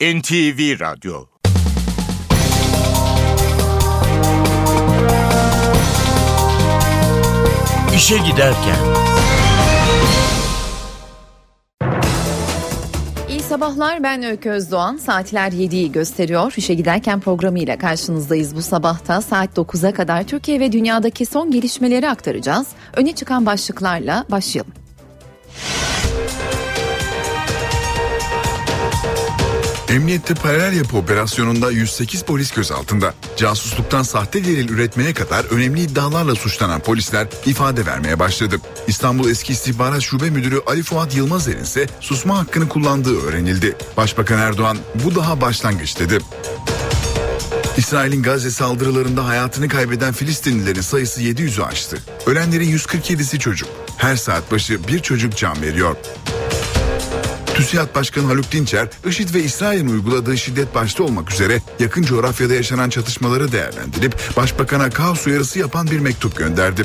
NTV Radyo İşe Giderken İyi sabahlar ben Öykü Özdoğan. Saatler 7'yi gösteriyor. İşe giderken programıyla karşınızdayız bu sabahta. Saat 9'a kadar Türkiye ve dünyadaki son gelişmeleri aktaracağız. Öne çıkan başlıklarla başlayalım. Emniyette paralel yapı operasyonunda 108 polis gözaltında. Casusluktan sahte delil üretmeye kadar önemli iddialarla suçlanan polisler ifade vermeye başladı. İstanbul Eski İstihbarat Şube Müdürü Ali Fuat Yılmazer'in ise susma hakkını kullandığı öğrenildi. Başbakan Erdoğan bu daha başlangıç dedi. İsrail'in Gazze saldırılarında hayatını kaybeden Filistinlilerin sayısı 700'ü aştı. Ölenlerin 147'si çocuk. Her saat başı bir çocuk can veriyor. TÜSİAD Başkanı Haluk Dinçer, IŞİD ve İsrail'in uyguladığı şiddet başta olmak üzere yakın coğrafyada yaşanan çatışmaları değerlendirip Başbakan'a kaos uyarısı yapan bir mektup gönderdi.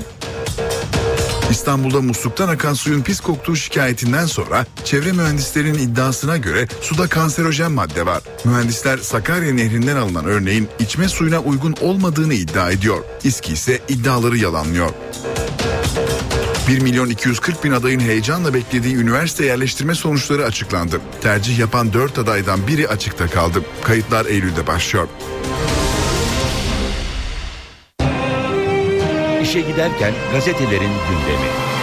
İstanbul'da musluktan akan suyun pis koktuğu şikayetinden sonra çevre mühendislerinin iddiasına göre suda kanserojen madde var. Mühendisler Sakarya Nehri'nden alınan örneğin içme suyuna uygun olmadığını iddia ediyor. İSKİ ise iddiaları yalanlıyor. 1 milyon 240 bin adayın heyecanla beklediği üniversite yerleştirme sonuçları açıklandı. Tercih yapan 4 adaydan biri açıkta kaldı. Kayıtlar Eylül'de başlıyor. İşe Giderken gazetelerin gündemi.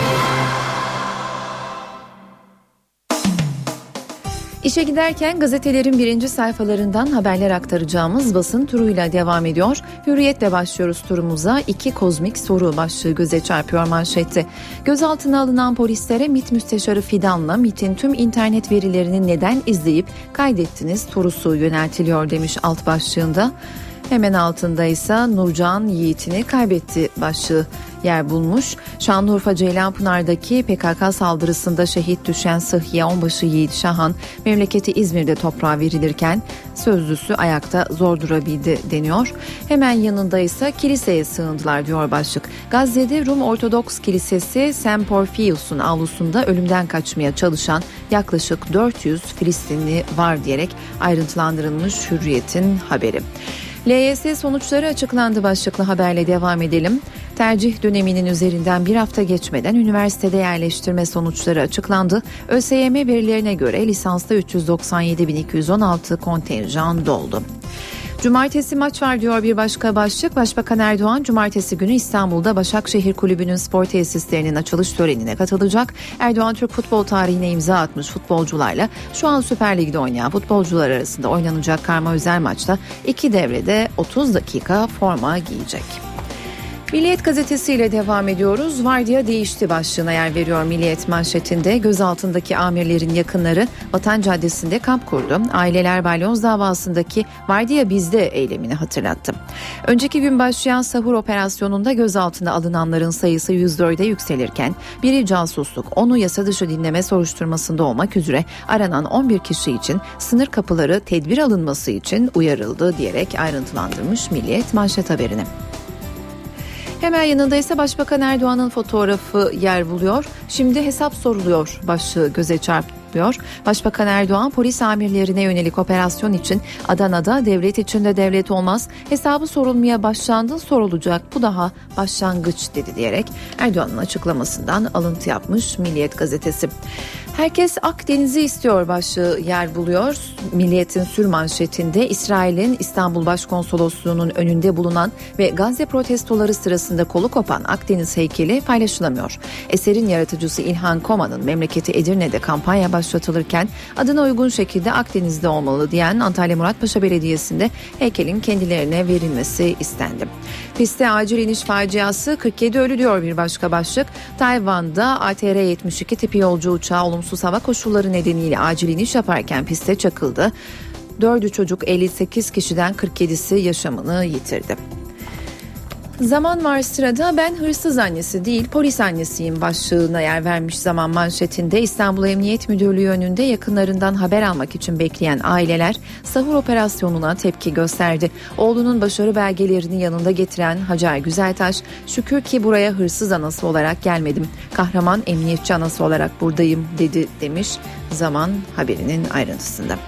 İşe giderken gazetelerin birinci sayfalarından haberler aktaracağımız basın turuyla devam ediyor. Hürriyetle başlıyoruz turumuza. İki kozmik soru başlığı göze çarpıyor manşette. Gözaltına alınan polislere MİT Müsteşarı Fidan'la MİT'in tüm internet verilerini neden izleyip kaydettiniz sorusu yöneltiliyor demiş alt başlığında. Hemen altında ise Nurcan Yiğit'ini kaybetti başlığı yer bulmuş. Şanlıurfa Ceylanpınar'daki PKK saldırısında şehit düşen Sıhhiye Onbaşı Yiğit Şahan memleketi İzmir'de toprağa verilirken sözlüsü ayakta zor durabildi deniyor. Hemen yanında ise kiliseye sığındılar diyor başlık. Gazze'de Rum Ortodoks Kilisesi St. Porphyrius'un avlusunda ölümden kaçmaya çalışan yaklaşık 400 Filistinli var diyerek ayrıntılandırılmış Hürriyet'in haberi. LYS sonuçları açıklandı başlıklı haberle devam edelim. Tercih döneminin üzerinden bir hafta geçmeden üniversitede yerleştirme sonuçları açıklandı. ÖSYM verilerine göre lisansta 397.216 kontenjan doldu. Cumartesi maç var diyor bir başka başlık. Başbakan Erdoğan cumartesi günü İstanbul'da Başakşehir Kulübü'nün spor tesislerinin açılış törenine katılacak. Erdoğan Türk futbol tarihine imza atmış futbolcularla şu an Süper Lig'de oynayan futbolcular arasında oynanacak karma özel maçta iki devrede 30 dakika forma giyecek. Milliyet gazetesiyle devam ediyoruz. Vardiya değişti başlığına yer veriyor Milliyet manşetinde. Gözaltındaki amirlerin yakınları Vatan Caddesi'nde kamp kurdu. Aileler balyoz davasındaki Vardiya bizde eylemini hatırlattı. Önceki gün başlayan sahur operasyonunda gözaltına alınanların sayısı 104'e yükselirken biri casusluk, onu yasa dışı dinleme soruşturmasında olmak üzere aranan 11 kişi için sınır kapıları tedbir alınması için uyarıldı diyerek ayrıntılandırmış Milliyet manşet haberini. Hemen yanında ise Başbakan Erdoğan'ın fotoğrafı yer buluyor. Şimdi hesap soruluyor başlığı göze çarpıyor. Başbakan Erdoğan polis amirlerine yönelik operasyon için Adana'da devlet içinde devlet olmaz hesabı sorulmaya başlandı sorulacak bu daha başlangıç dedi diyerek Erdoğan'ın açıklamasından alıntı yapmış Milliyet gazetesi. Herkes Akdeniz'i istiyor başlığı yer buluyor. Milliyet'in sür manşetinde İsrail'in İstanbul Başkonsolosluğu'nun önünde bulunan ve Gazze protestoları sırasında kolu kopan Akdeniz heykeli paylaşılamıyor. Eserin yaratıcısı İlhan Koma'nın memleketi Edirne'de kampanya başlatılırken adına uygun şekilde Akdeniz'de olmalı diyen Antalya Muratpaşa Belediyesi'nde heykelin kendilerine verilmesi istendi. Piste acil iniş faciası 47 ölü diyor bir başka başlık. Tayvan'da ATR-72 tipi yolcu uçağı olumsuz hava koşulları nedeniyle acil iniş yaparken piste çakıldı. Dördü çocuk 58 kişiden 47'si yaşamını yitirdi. Zaman var sırada ben hırsız annesi değil polis annesiyim başlığına yer vermiş zaman manşetinde İstanbul Emniyet Müdürlüğü önünde yakınlarından haber almak için bekleyen aileler sahur operasyonuna tepki gösterdi. Oğlunun başarı belgelerini yanında getiren Hacer Güzeltaş şükür ki buraya hırsız anası olarak gelmedim. Kahraman emniyetçi anası olarak buradayım dedi demiş zaman haberinin ayrıntısında.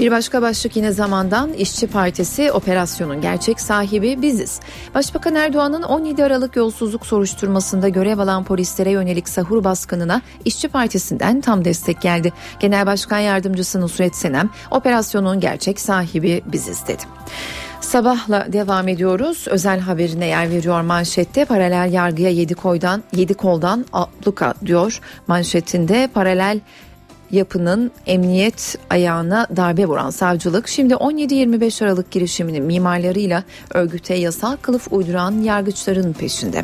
Bir başka başlık yine zamandan İşçi Partisi operasyonun gerçek sahibi biziz. Başbakan Erdoğan'ın 17 Aralık yolsuzluk soruşturmasında görev alan polislere yönelik sahur baskınına İşçi Partisi'nden tam destek geldi. Genel Başkan Yardımcısı Nusret Senem operasyonun gerçek sahibi biziz dedi. Sabahla devam ediyoruz. Özel haberine yer veriyor manşette. Paralel yargıya 7 koydan 7 koldan abluka diyor. Manşetinde paralel yapının emniyet ayağına darbe vuran savcılık şimdi 17-25 Aralık girişiminin mimarlarıyla örgüte yasal kılıf uyduran yargıçların peşinde.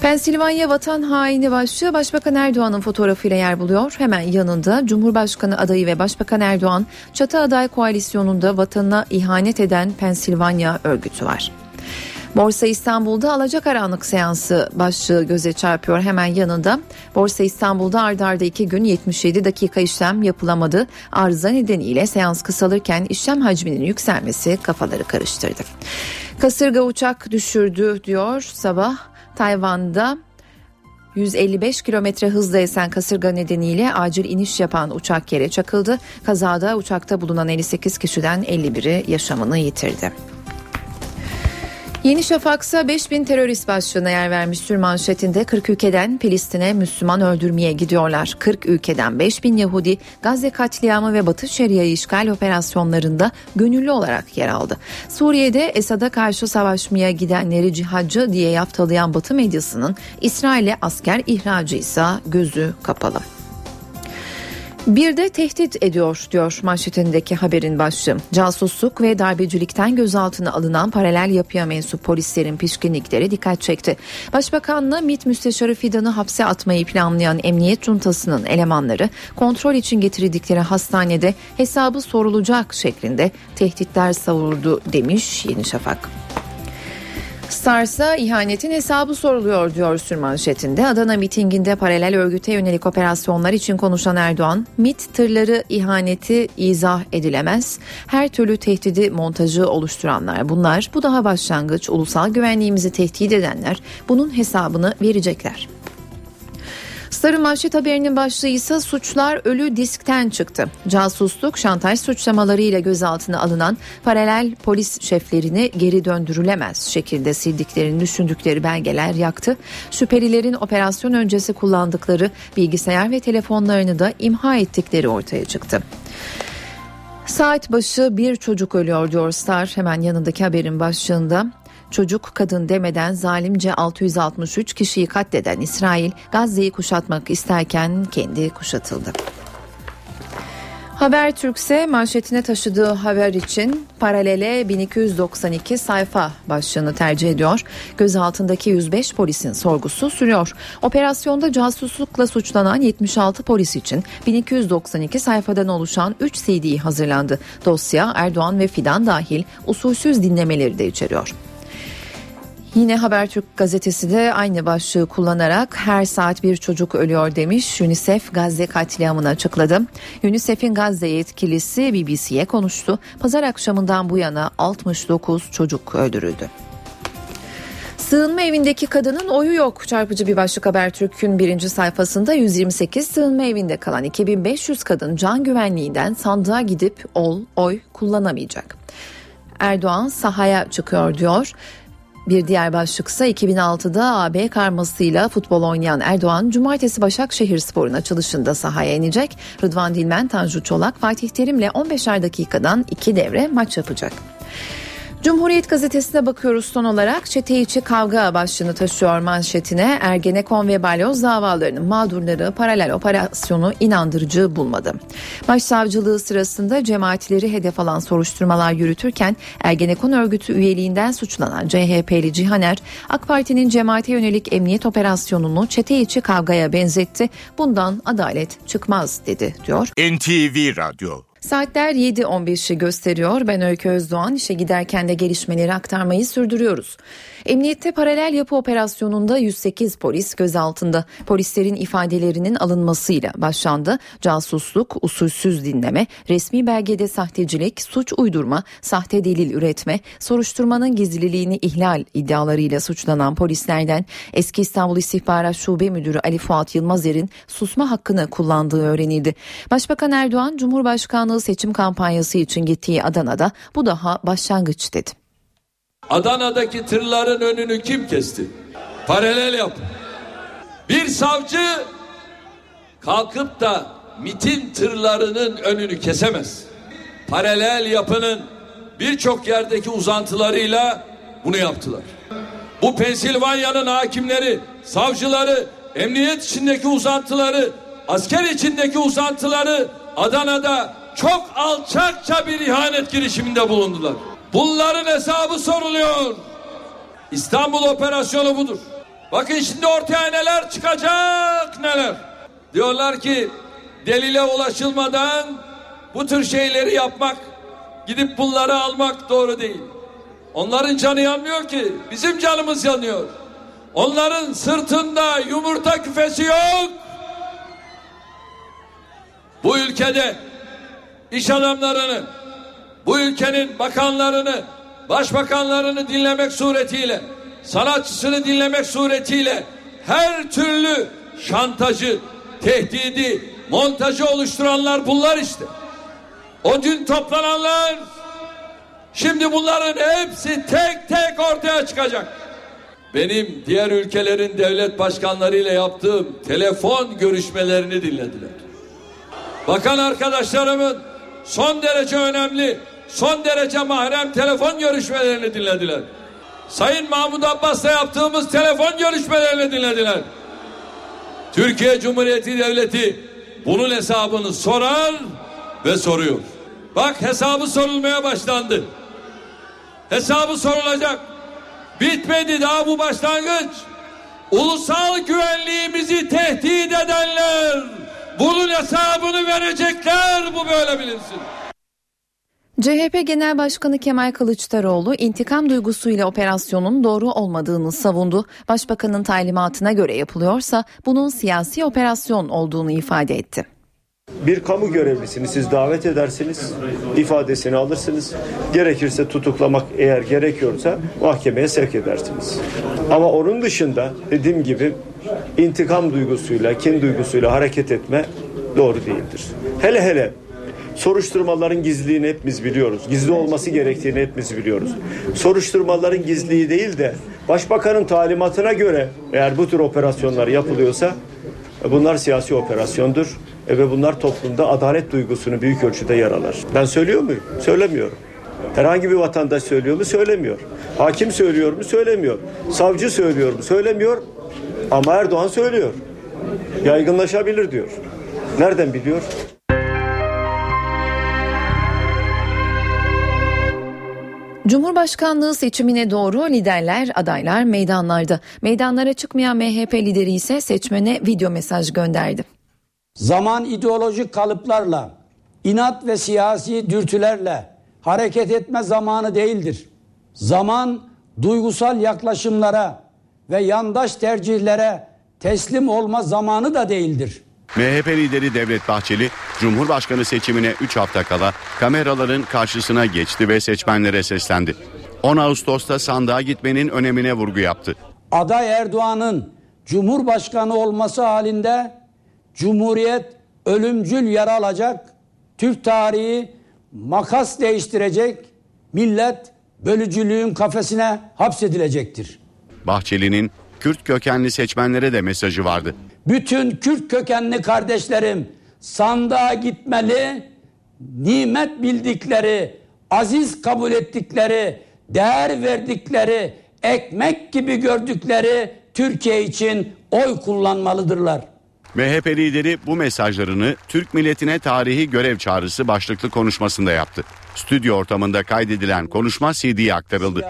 Pensilvanya vatan haini başlığı Başbakan Erdoğan'ın fotoğrafıyla yer buluyor. Hemen yanında Cumhurbaşkanı adayı ve Başbakan Erdoğan çatı aday koalisyonunda vatanına ihanet eden Pensilvanya örgütü var. Borsa İstanbul'da alacakaranlık seansı başlığı göze çarpıyor hemen yanında. Borsa İstanbul'da ardarda arda iki gün 77 dakika işlem yapılamadı. Arıza nedeniyle seans kısalırken işlem hacminin yükselmesi kafaları karıştırdı. Kasırga uçak düşürdü diyor sabah. Tayvan'da 155 kilometre hızla esen kasırga nedeniyle acil iniş yapan uçak yere çakıldı. Kazada uçakta bulunan 58 kişiden 51'i yaşamını yitirdi. Yeni Şafak'sa 5000 terörist başlığına yer vermiş tür manşetinde 40 ülkeden Filistin'e Müslüman öldürmeye gidiyorlar. 40 ülkeden 5000 Yahudi Gazze katliamı ve Batı Şeria'yı işgal operasyonlarında gönüllü olarak yer aldı. Suriye'de Esad'a karşı savaşmaya gidenleri cihacı diye yaftalayan Batı medyasının İsrail'e asker ihracı ise gözü kapalı. Bir de tehdit ediyor diyor manşetindeki haberin başlığı. Casusluk ve darbecilikten gözaltına alınan paralel yapıya mensup polislerin pişkinlikleri dikkat çekti. Başbakanla MİT Müsteşarı Fidan'ı hapse atmayı planlayan emniyet cuntasının elemanları kontrol için getirdikleri hastanede hesabı sorulacak şeklinde tehditler savurdu demiş Yeni Şafak. Stars'a ihanetin hesabı soruluyor diyor sürmanşetinde. Adana mitinginde paralel örgüte yönelik operasyonlar için konuşan Erdoğan, MIT tırları ihaneti izah edilemez. Her türlü tehdidi montajı oluşturanlar bunlar. Bu daha başlangıç. Ulusal güvenliğimizi tehdit edenler bunun hesabını verecekler. Star'ın manşet haberinin başlığı ise suçlar ölü diskten çıktı. Casusluk, şantaj suçlamalarıyla gözaltına alınan paralel polis şeflerini geri döndürülemez şekilde sildiklerini düşündükleri belgeler yaktı. Şüphelilerin operasyon öncesi kullandıkları bilgisayar ve telefonlarını da imha ettikleri ortaya çıktı. Saat başı bir çocuk ölüyor diyor Star hemen yanındaki haberin başlığında. Çocuk kadın demeden zalimce 663 kişiyi katleden İsrail Gazze'yi kuşatmak isterken kendi kuşatıldı. Haber Türkse manşetine taşıdığı haber için paralele 1292 sayfa başlığını tercih ediyor. Gözaltındaki 105 polisin sorgusu sürüyor. Operasyonda casuslukla suçlanan 76 polis için 1292 sayfadan oluşan 3 CD hazırlandı. Dosya Erdoğan ve Fidan dahil usulsüz dinlemeleri de içeriyor. Yine Habertürk gazetesi de aynı başlığı kullanarak her saat bir çocuk ölüyor demiş. UNICEF Gazze katliamını açıkladı. UNICEF'in Gazze yetkilisi BBC'ye konuştu. Pazar akşamından bu yana 69 çocuk öldürüldü. Sığınma evindeki kadının oyu yok. Çarpıcı bir başlık Habertürk'ün birinci sayfasında 128 sığınma evinde kalan 2500 kadın can güvenliğinden sandığa gidip ol, oy kullanamayacak. Erdoğan sahaya çıkıyor diyor. Bir diğer başlıksa 2006'da AB karmasıyla futbol oynayan Erdoğan cumartesi Başakşehir Spor'un açılışında sahaya inecek. Rıdvan Dilmen, Tanju Çolak, Fatih Terim'le 15'er dakikadan iki devre maç yapacak. Cumhuriyet gazetesine bakıyoruz son olarak çete içi kavga başlığını taşıyor manşetine Ergenekon ve balyoz davalarının mağdurları paralel operasyonu inandırıcı bulmadı. Başsavcılığı sırasında cemaatleri hedef alan soruşturmalar yürütürken Ergenekon örgütü üyeliğinden suçlanan CHP'li Cihaner AK Parti'nin cemaate yönelik emniyet operasyonunu çete içi kavgaya benzetti. Bundan adalet çıkmaz dedi diyor. NTV Radyo Saatler 7.15'i gösteriyor. Ben Öykü Özdoğan işe giderken de gelişmeleri aktarmayı sürdürüyoruz. Emniyette paralel yapı operasyonunda 108 polis gözaltında. Polislerin ifadelerinin alınmasıyla başlandı. Casusluk, usulsüz dinleme, resmi belgede sahtecilik, suç uydurma, sahte delil üretme, soruşturmanın gizliliğini ihlal iddialarıyla suçlanan polislerden eski İstanbul İstihbarat Şube Müdürü Ali Fuat Yılmazer'in susma hakkını kullandığı öğrenildi. Başbakan Erdoğan, Cumhurbaşkanlığı Cumhurbaşkanlığı seçim kampanyası için gittiği Adana'da bu daha başlangıç dedi. Adana'daki tırların önünü kim kesti? Paralel yap. Bir savcı kalkıp da mitin tırlarının önünü kesemez. Paralel yapının birçok yerdeki uzantılarıyla bunu yaptılar. Bu Pensilvanya'nın hakimleri, savcıları, emniyet içindeki uzantıları, asker içindeki uzantıları Adana'da çok alçakça bir ihanet girişiminde bulundular. Bunların hesabı soruluyor. İstanbul operasyonu budur. Bakın şimdi ortaya neler çıkacak neler. Diyorlar ki delile ulaşılmadan bu tür şeyleri yapmak, gidip bunları almak doğru değil. Onların canı yanmıyor ki, bizim canımız yanıyor. Onların sırtında yumurta küfesi yok. Bu ülkede iş adamlarını, bu ülkenin bakanlarını, başbakanlarını dinlemek suretiyle, sanatçısını dinlemek suretiyle her türlü şantajı, tehdidi, montajı oluşturanlar bunlar işte. O dün toplananlar şimdi bunların hepsi tek tek ortaya çıkacak. Benim diğer ülkelerin devlet başkanlarıyla yaptığım telefon görüşmelerini dinlediler. Bakan arkadaşlarımın son derece önemli, son derece mahrem telefon görüşmelerini dinlediler. Sayın Mahmut Abbas'la yaptığımız telefon görüşmelerini dinlediler. Türkiye Cumhuriyeti Devleti bunun hesabını sorar ve soruyor. Bak hesabı sorulmaya başlandı. Hesabı sorulacak. Bitmedi daha bu başlangıç. Ulusal güvenliğimizi tehdit edenler bunun hesabını verecekler bu böyle bilinsin. CHP Genel Başkanı Kemal Kılıçdaroğlu intikam duygusuyla operasyonun doğru olmadığını savundu. Başbakanın talimatına göre yapılıyorsa bunun siyasi operasyon olduğunu ifade etti. Bir kamu görevlisini siz davet edersiniz, ifadesini alırsınız. Gerekirse tutuklamak eğer gerekiyorsa mahkemeye sevk edersiniz. Ama onun dışında dediğim gibi intikam duygusuyla, kin duygusuyla hareket etme doğru değildir. Hele hele soruşturmaların gizliliğini hepimiz biliyoruz. Gizli olması gerektiğini hepimiz biliyoruz. Soruşturmaların gizliliği değil de başbakanın talimatına göre eğer bu tür operasyonlar yapılıyorsa bunlar siyasi operasyondur ve bunlar toplumda adalet duygusunu büyük ölçüde yaralar. Ben söylüyor muyum? Söylemiyorum. Herhangi bir vatandaş söylüyor mu? Söylemiyor. Hakim söylüyor mu? Söylemiyor. Savcı söylüyor mu? Söylemiyor. Ama Erdoğan söylüyor. Yaygınlaşabilir diyor. Nereden biliyor? Cumhurbaşkanlığı seçimine doğru liderler, adaylar meydanlarda. Meydanlara çıkmayan MHP lideri ise seçmene video mesaj gönderdi. Zaman ideolojik kalıplarla, inat ve siyasi dürtülerle hareket etme zamanı değildir. Zaman duygusal yaklaşımlara ve yandaş tercihlere teslim olma zamanı da değildir. MHP lideri Devlet Bahçeli, Cumhurbaşkanı seçimine 3 hafta kala kameraların karşısına geçti ve seçmenlere seslendi. 10 Ağustos'ta sandığa gitmenin önemine vurgu yaptı. Aday Erdoğan'ın Cumhurbaşkanı olması halinde Cumhuriyet ölümcül yara alacak, Türk tarihi makas değiştirecek, millet bölücülüğün kafesine hapsedilecektir. Bahçeli'nin Kürt kökenli seçmenlere de mesajı vardı. Bütün Kürt kökenli kardeşlerim sandığa gitmeli, nimet bildikleri, aziz kabul ettikleri, değer verdikleri, ekmek gibi gördükleri Türkiye için oy kullanmalıdırlar. MHP lideri bu mesajlarını Türk milletine tarihi görev çağrısı başlıklı konuşmasında yaptı. Stüdyo ortamında kaydedilen konuşma CD'ye aktarıldı.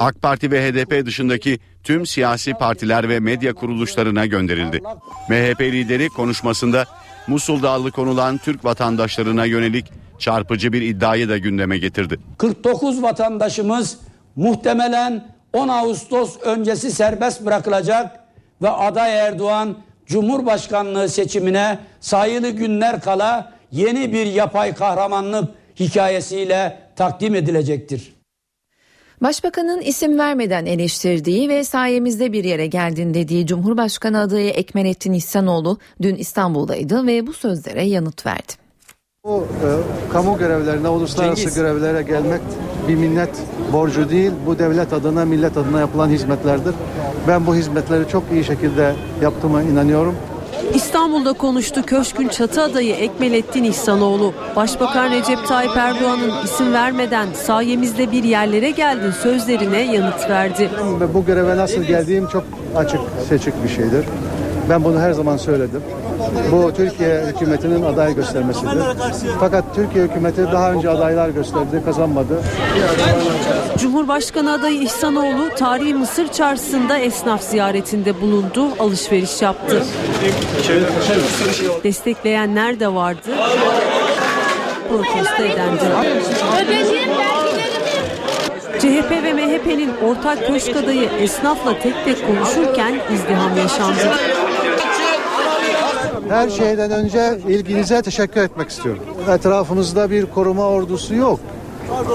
AK Parti ve HDP dışındaki tüm siyasi partiler ve medya kuruluşlarına gönderildi. MHP lideri konuşmasında Musul'da alıkonulan Türk vatandaşlarına yönelik çarpıcı bir iddiayı da gündeme getirdi. 49 vatandaşımız muhtemelen 10 Ağustos öncesi serbest bırakılacak ve aday Erdoğan Cumhurbaşkanlığı seçimine sayılı günler kala yeni bir yapay kahramanlık hikayesiyle takdim edilecektir. Başbakanın isim vermeden eleştirdiği ve sayemizde bir yere geldin dediği Cumhurbaşkanı adayı Ekmelettin İhsanoğlu dün İstanbul'daydı ve bu sözlere yanıt verdi. O e, kamu görevlerine, uluslararası görevlere gelmek bir minnet borcu değil. Bu devlet adına, millet adına yapılan hizmetlerdir. Ben bu hizmetleri çok iyi şekilde yaptığıma inanıyorum. İstanbul'da konuştu Köşk'ün çatı adayı Ekmelettin İhsanoğlu. Başbakan Recep Tayyip Erdoğan'ın isim vermeden sayemizde bir yerlere geldin sözlerine yanıt verdi. Ve bu göreve nasıl geldiğim çok açık, seçik bir şeydir. Ben bunu her zaman söyledim. Bu Türkiye hükümetinin aday göstermesidir. Fakat Türkiye hükümeti daha önce adaylar gösterdi, kazanmadı. Cumhurbaşkanı adayı İhsanoğlu tarihi Mısır çarşısında esnaf ziyaretinde bulundu, alışveriş yaptı. Destekleyenler de vardı. Protesto edendi. CHP ve MHP'nin ortak köşk adayı esnafla tek tek konuşurken izdiham yaşandı. Her şeyden önce ilginize teşekkür etmek istiyorum. Etrafımızda bir koruma ordusu yok.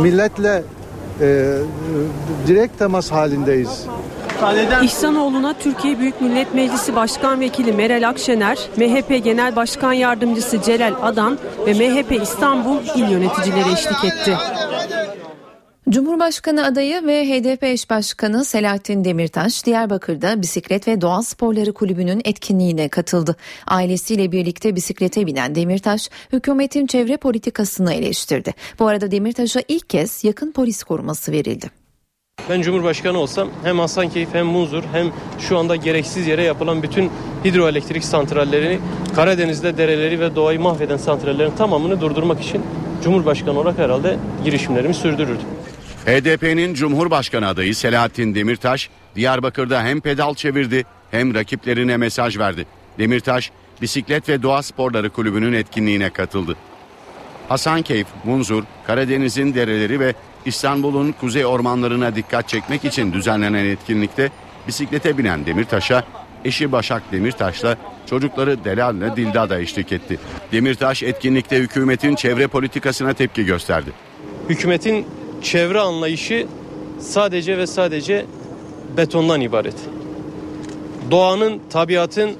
Milletle e, direkt temas halindeyiz. İhsanoğlu'na Türkiye Büyük Millet Meclisi Başkan Vekili Meral Akşener, MHP Genel Başkan Yardımcısı Celal Adan ve MHP İstanbul il yöneticileri eşlik etti. Cumhurbaşkanı adayı ve HDP eş başkanı Selahattin Demirtaş Diyarbakır'da Bisiklet ve Doğa Sporları Kulübü'nün etkinliğine katıldı. Ailesiyle birlikte bisiklete binen Demirtaş hükümetin çevre politikasını eleştirdi. Bu arada Demirtaş'a ilk kez yakın polis koruması verildi. Ben Cumhurbaşkanı olsam hem Hasankeyf hem Munzur hem şu anda gereksiz yere yapılan bütün hidroelektrik santrallerini Karadeniz'de dereleri ve doğayı mahveden santrallerin tamamını durdurmak için Cumhurbaşkanı olarak herhalde girişimlerimi sürdürürdüm. HDP'nin Cumhurbaşkanı adayı Selahattin Demirtaş Diyarbakır'da hem pedal çevirdi hem rakiplerine mesaj verdi. Demirtaş Bisiklet ve Doğa Sporları Kulübü'nün etkinliğine katıldı. Hasankeyf, Munzur, Karadeniz'in dereleri ve İstanbul'un kuzey ormanlarına dikkat çekmek için düzenlenen etkinlikte bisiklete binen Demirtaş'a eşi Başak Demirtaş'la çocukları Delal'le Dildada eşlik etti. Demirtaş etkinlikte hükümetin çevre politikasına tepki gösterdi. Hükümetin çevre anlayışı sadece ve sadece betondan ibaret. Doğanın, tabiatın,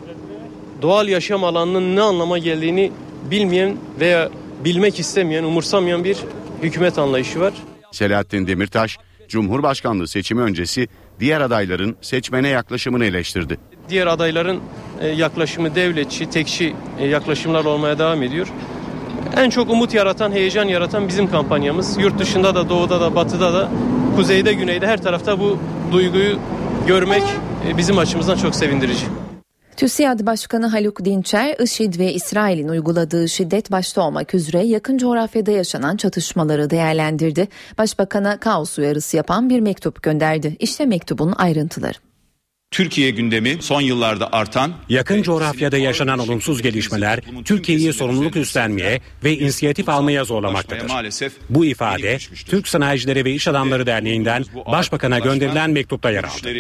doğal yaşam alanının ne anlama geldiğini bilmeyen veya bilmek istemeyen, umursamayan bir hükümet anlayışı var. Selahattin Demirtaş, Cumhurbaşkanlığı seçimi öncesi diğer adayların seçmene yaklaşımını eleştirdi. Diğer adayların e, yaklaşımı devletçi, tekçi e, yaklaşımlar olmaya devam ediyor. En çok umut yaratan, heyecan yaratan bizim kampanyamız. Yurt dışında da, doğuda da, batıda da, kuzeyde, güneyde her tarafta bu duyguyu görmek e, bizim açımızdan çok sevindirici. TÜSİAD Başkanı Haluk Dinçer, IŞİD ve İsrail'in uyguladığı şiddet başta olmak üzere yakın coğrafyada yaşanan çatışmaları değerlendirdi. Başbakan'a kaos uyarısı yapan bir mektup gönderdi. İşte mektubun ayrıntıları. Türkiye gündemi son yıllarda artan yakın coğrafyada yaşanan olumsuz gelişmeler Türkiye'yi sorumluluk üstlenmeye ve inisiyatif almaya zorlamaktadır. Bu ifade Türk Sanayicileri ve İş Adamları Derneği'nden Başbakan'a gönderilen mektupta yer aldı.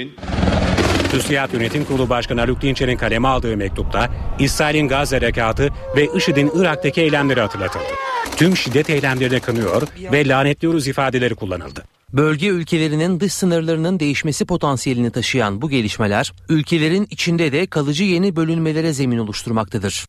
TÜSİAD Yönetim Kurulu Başkanı Haluk Dinçer'in kaleme aldığı mektupta İsrail'in Gazze harekatı ve IŞİD'in Irak'taki eylemleri hatırlatıldı. Tüm şiddet eylemlerine kınıyor ve lanetliyoruz ifadeleri kullanıldı. Bölge ülkelerinin dış sınırlarının değişmesi potansiyelini taşıyan bu gelişmeler, ülkelerin içinde de kalıcı yeni bölünmelere zemin oluşturmaktadır.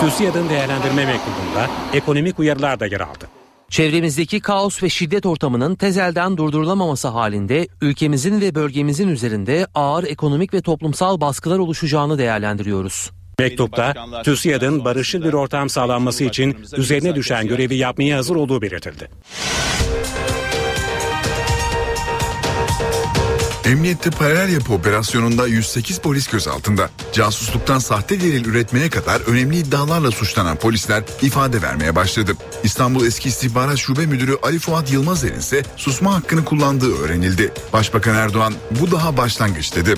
TÜSİAD'ın değerlendirme mektubunda ekonomik uyarılar da yer aldı. Çevremizdeki kaos ve şiddet ortamının tezelden durdurulamaması halinde ülkemizin ve bölgemizin üzerinde ağır ekonomik ve toplumsal baskılar oluşacağını değerlendiriyoruz. Mektupta TÜSİAD'ın barışçıl bir ortam sağlanması için üzerine düşen görevi yapmaya hazır olduğu belirtildi. Emniyette paralel yapı operasyonunda 108 polis gözaltında. Casusluktan sahte delil üretmeye kadar önemli iddialarla suçlanan polisler ifade vermeye başladı. İstanbul Eski İstihbarat Şube Müdürü Ali Fuat Yılmazer'in ise susma hakkını kullandığı öğrenildi. Başbakan Erdoğan bu daha başlangıç dedi.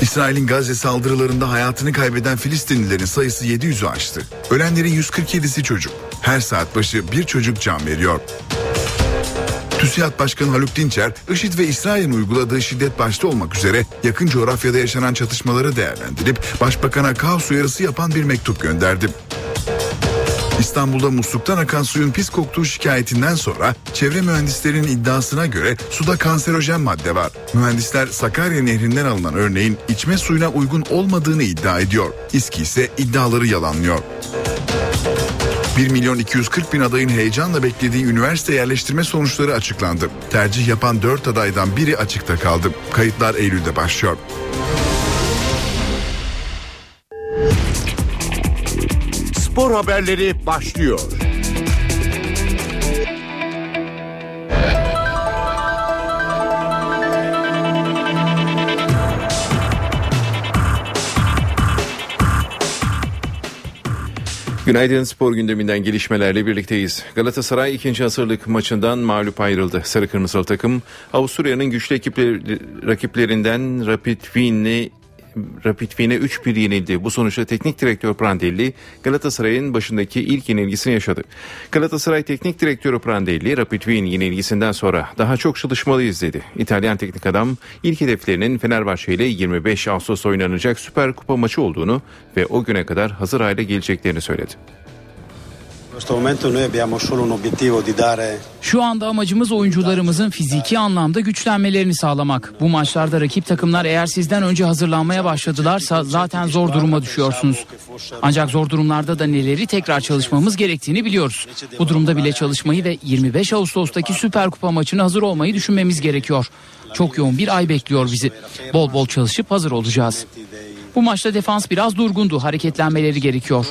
İsrail'in Gazze saldırılarında hayatını kaybeden Filistinlilerin sayısı 700'ü aştı. Ölenlerin 147'si çocuk. Her saat başı bir çocuk can veriyor. TÜSİAD Başkanı Haluk Dinçer, IŞİD ve İsrail'in uyguladığı şiddet başta olmak üzere yakın coğrafyada yaşanan çatışmaları değerlendirip Başbakan'a kaos uyarısı yapan bir mektup gönderdi. İstanbul'da musluktan akan suyun pis koktuğu şikayetinden sonra çevre mühendislerinin iddiasına göre suda kanserojen madde var. Mühendisler Sakarya Nehri'nden alınan örneğin içme suyuna uygun olmadığını iddia ediyor. İSKİ ise iddiaları yalanlıyor. 1 milyon 240 bin adayın heyecanla beklediği üniversite yerleştirme sonuçları açıklandı. Tercih yapan 4 adaydan biri açıkta kaldı. Kayıtlar Eylül'de başlıyor. Spor haberleri başlıyor. Günaydın spor gündeminden gelişmelerle birlikteyiz. Galatasaray ikinci hazırlık maçından mağlup ayrıldı. Sarı Kırmızılı takım Avusturya'nın güçlü ekipleri, rakiplerinden Rapid Wien'i Rapid Wien'e 3-1 yenildi. Bu sonuçta teknik direktör Prandelli Galatasaray'ın başındaki ilk yenilgisini yaşadı. Galatasaray teknik direktörü Prandelli Rapid Wien yenilgisinden sonra daha çok çalışmalıyız dedi. İtalyan teknik adam ilk hedeflerinin Fenerbahçe ile 25 Ağustos oynanacak Süper Kupa maçı olduğunu ve o güne kadar hazır hale geleceklerini söyledi. Şu anda amacımız oyuncularımızın fiziki anlamda güçlenmelerini sağlamak. Bu maçlarda rakip takımlar eğer sizden önce hazırlanmaya başladılarsa zaten zor duruma düşüyorsunuz. Ancak zor durumlarda da neleri tekrar çalışmamız gerektiğini biliyoruz. Bu durumda bile çalışmayı ve 25 Ağustos'taki Süper Kupa maçına hazır olmayı düşünmemiz gerekiyor. Çok yoğun bir ay bekliyor bizi. Bol bol çalışıp hazır olacağız. Bu maçta defans biraz durgundu. Hareketlenmeleri gerekiyor.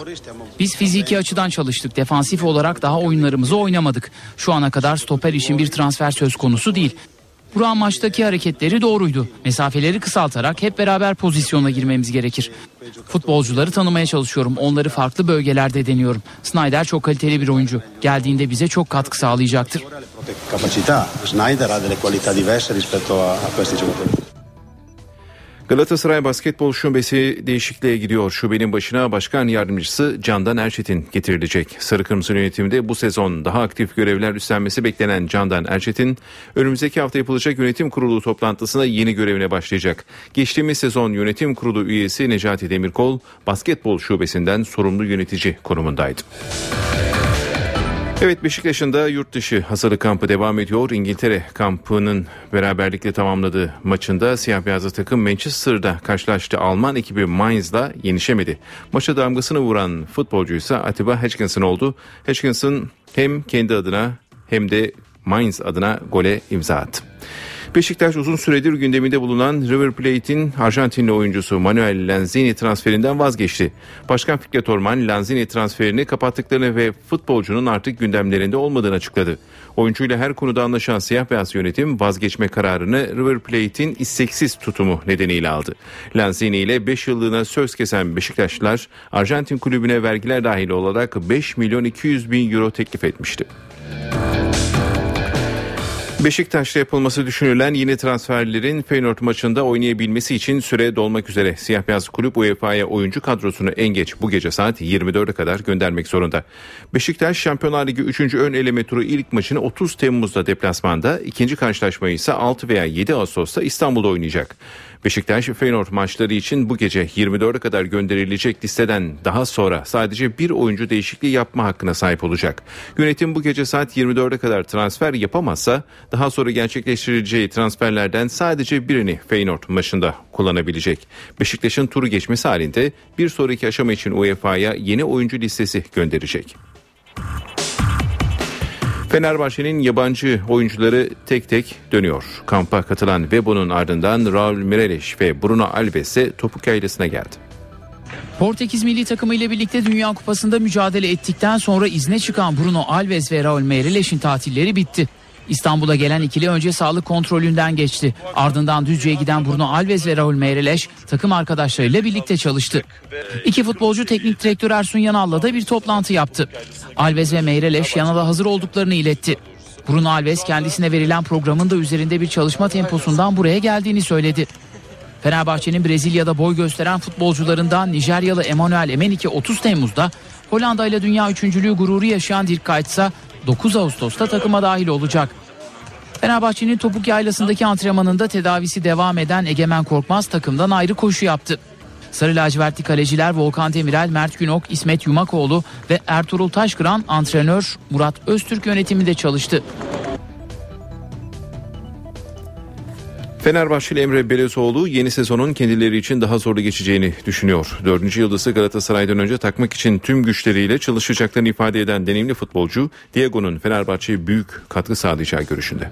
Biz fiziki açıdan çalıştık. Defansif olarak daha oyunlarımızı oynamadık. Şu ana kadar stoper için bir transfer söz konusu değil. Buran maçtaki hareketleri doğruydu. Mesafeleri kısaltarak hep beraber pozisyona girmemiz gerekir. Futbolcuları tanımaya çalışıyorum. Onları farklı bölgelerde deniyorum. Snyder çok kaliteli bir oyuncu. Geldiğinde bize çok katkı sağlayacaktır. Galatasaray Basketbol Şubesi değişikliğe gidiyor. Şubenin başına başkan yardımcısı Candan Erçetin getirilecek. Sarı Kırmızı yönetimde bu sezon daha aktif görevler üstlenmesi beklenen Candan Erçetin, önümüzdeki hafta yapılacak yönetim kurulu toplantısına yeni görevine başlayacak. Geçtiğimiz sezon yönetim kurulu üyesi Necati Demirkol, Basketbol Şubesinden sorumlu yönetici konumundaydı. Evet Beşiktaş'ın da yurt dışı hazırlık kampı devam ediyor. İngiltere kampının beraberlikle tamamladığı maçında siyah beyazlı takım Manchester'da karşılaştı. Alman ekibi Mainz'la yenişemedi. Maça damgasını vuran futbolcu ise Atiba Hutchinson oldu. Hutchinson hem kendi adına hem de Mainz adına gole imza attı. Beşiktaş uzun süredir gündeminde bulunan River Plate'in Arjantinli oyuncusu Manuel Lanzini transferinden vazgeçti. Başkan Fikret Orman Lanzini transferini kapattıklarını ve futbolcunun artık gündemlerinde olmadığını açıkladı. Oyuncuyla her konuda anlaşan siyah beyaz yönetim vazgeçme kararını River Plate'in isteksiz tutumu nedeniyle aldı. Lanzini ile 5 yıllığına söz kesen Beşiktaşlılar Arjantin kulübüne vergiler dahil olarak 5 milyon 200 bin euro teklif etmişti. Beşiktaş'ta yapılması düşünülen yeni transferlerin Feyenoord maçında oynayabilmesi için süre dolmak üzere. Siyah beyaz kulüp UEFA'ya oyuncu kadrosunu en geç bu gece saat 24'e kadar göndermek zorunda. Beşiktaş Şampiyonlar Ligi 3. ön eleme turu ilk maçını 30 Temmuz'da deplasmanda, ikinci karşılaşmayı ise 6 veya 7 Ağustos'ta İstanbul'da oynayacak. Beşiktaş Feyenoord maçları için bu gece 24'e kadar gönderilecek listeden daha sonra sadece bir oyuncu değişikliği yapma hakkına sahip olacak. Yönetim bu gece saat 24'e kadar transfer yapamazsa daha sonra gerçekleştirileceği transferlerden sadece birini Feyenoord maçında kullanabilecek. Beşiktaş'ın turu geçmesi halinde bir sonraki aşama için UEFA'ya yeni oyuncu listesi gönderecek. Fenerbahçe'nin yabancı oyuncuları tek tek dönüyor. Kampa katılan Vebo'nun ardından Raul Mireles ve Bruno Alves ise topuk yaylasına geldi. Portekiz milli takımı ile birlikte Dünya Kupası'nda mücadele ettikten sonra izne çıkan Bruno Alves ve Raul Meireles'in tatilleri bitti. İstanbul'a gelen ikili önce sağlık kontrolünden geçti. Ardından Düzce'ye giden Bruno Alves ve Raul Meireles takım arkadaşlarıyla birlikte çalıştı. İki futbolcu teknik direktör Ersun Yanal'la da bir toplantı yaptı. Alves ve Meireles Yanal'a hazır olduklarını iletti. Bruno Alves kendisine verilen programın da üzerinde bir çalışma temposundan buraya geldiğini söyledi. Fenerbahçe'nin Brezilya'da boy gösteren futbolcularından Nijeryalı Emmanuel Emenike 30 Temmuz'da Hollanda ile dünya üçüncülüğü gururu yaşayan Dirk Kuyt 9 Ağustos'ta takıma dahil olacak. Fenerbahçe'nin topuk yaylasındaki antrenmanında tedavisi devam eden Egemen Korkmaz takımdan ayrı koşu yaptı. Sarı lacivertli kaleciler Volkan Demirel, Mert Günok, İsmet Yumakoğlu ve Ertuğrul Taşkıran antrenör Murat Öztürk yönetiminde çalıştı. Fenerbahçeli Emre Belezoğlu yeni sezonun kendileri için daha zorlu geçeceğini düşünüyor. Dördüncü yıldızı Galatasaray'dan önce takmak için tüm güçleriyle çalışacaklarını ifade eden deneyimli futbolcu Diego'nun Fenerbahçe'ye büyük katkı sağlayacağı görüşünde.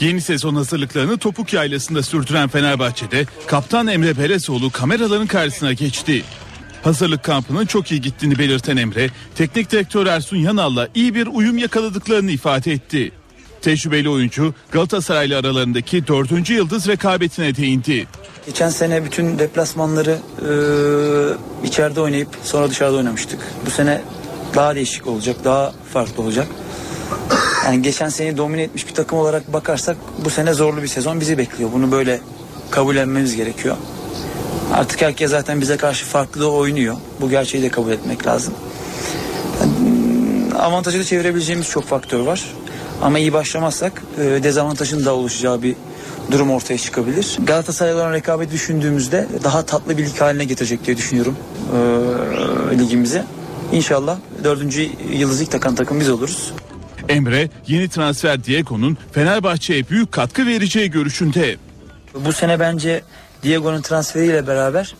Yeni sezon hazırlıklarını Topuk Yaylası'nda sürdüren Fenerbahçe'de kaptan Emre Belezoğlu kameraların karşısına geçti. Hazırlık kampının çok iyi gittiğini belirten Emre, teknik direktör Ersun Yanal'la iyi bir uyum yakaladıklarını ifade etti. Tecrübeli oyuncu Galatasaray'la aralarındaki dördüncü yıldız rekabetine değindi. Geçen sene bütün deplasmanları e, içeride oynayıp sonra dışarıda oynamıştık. Bu sene daha değişik olacak, daha farklı olacak. Yani geçen sene domine etmiş bir takım olarak bakarsak bu sene zorlu bir sezon bizi bekliyor. Bunu böyle kabullenmemiz gerekiyor. Artık herkes zaten bize karşı farklı da oynuyor. Bu gerçeği de kabul etmek lazım. Yani, avantajı da çevirebileceğimiz çok faktör var. Ama iyi başlamazsak e, dezavantajın da oluşacağı bir durum ortaya çıkabilir. Galatasaray'la olan rekabeti düşündüğümüzde daha tatlı bir lig haline getirecek diye düşünüyorum e, ligimizi. İnşallah dördüncü yıldızı ilk takan takım biz oluruz. Emre yeni transfer Diego'nun Fenerbahçe'ye büyük katkı vereceği görüşünde. Bu sene bence Diego'nun transferiyle beraber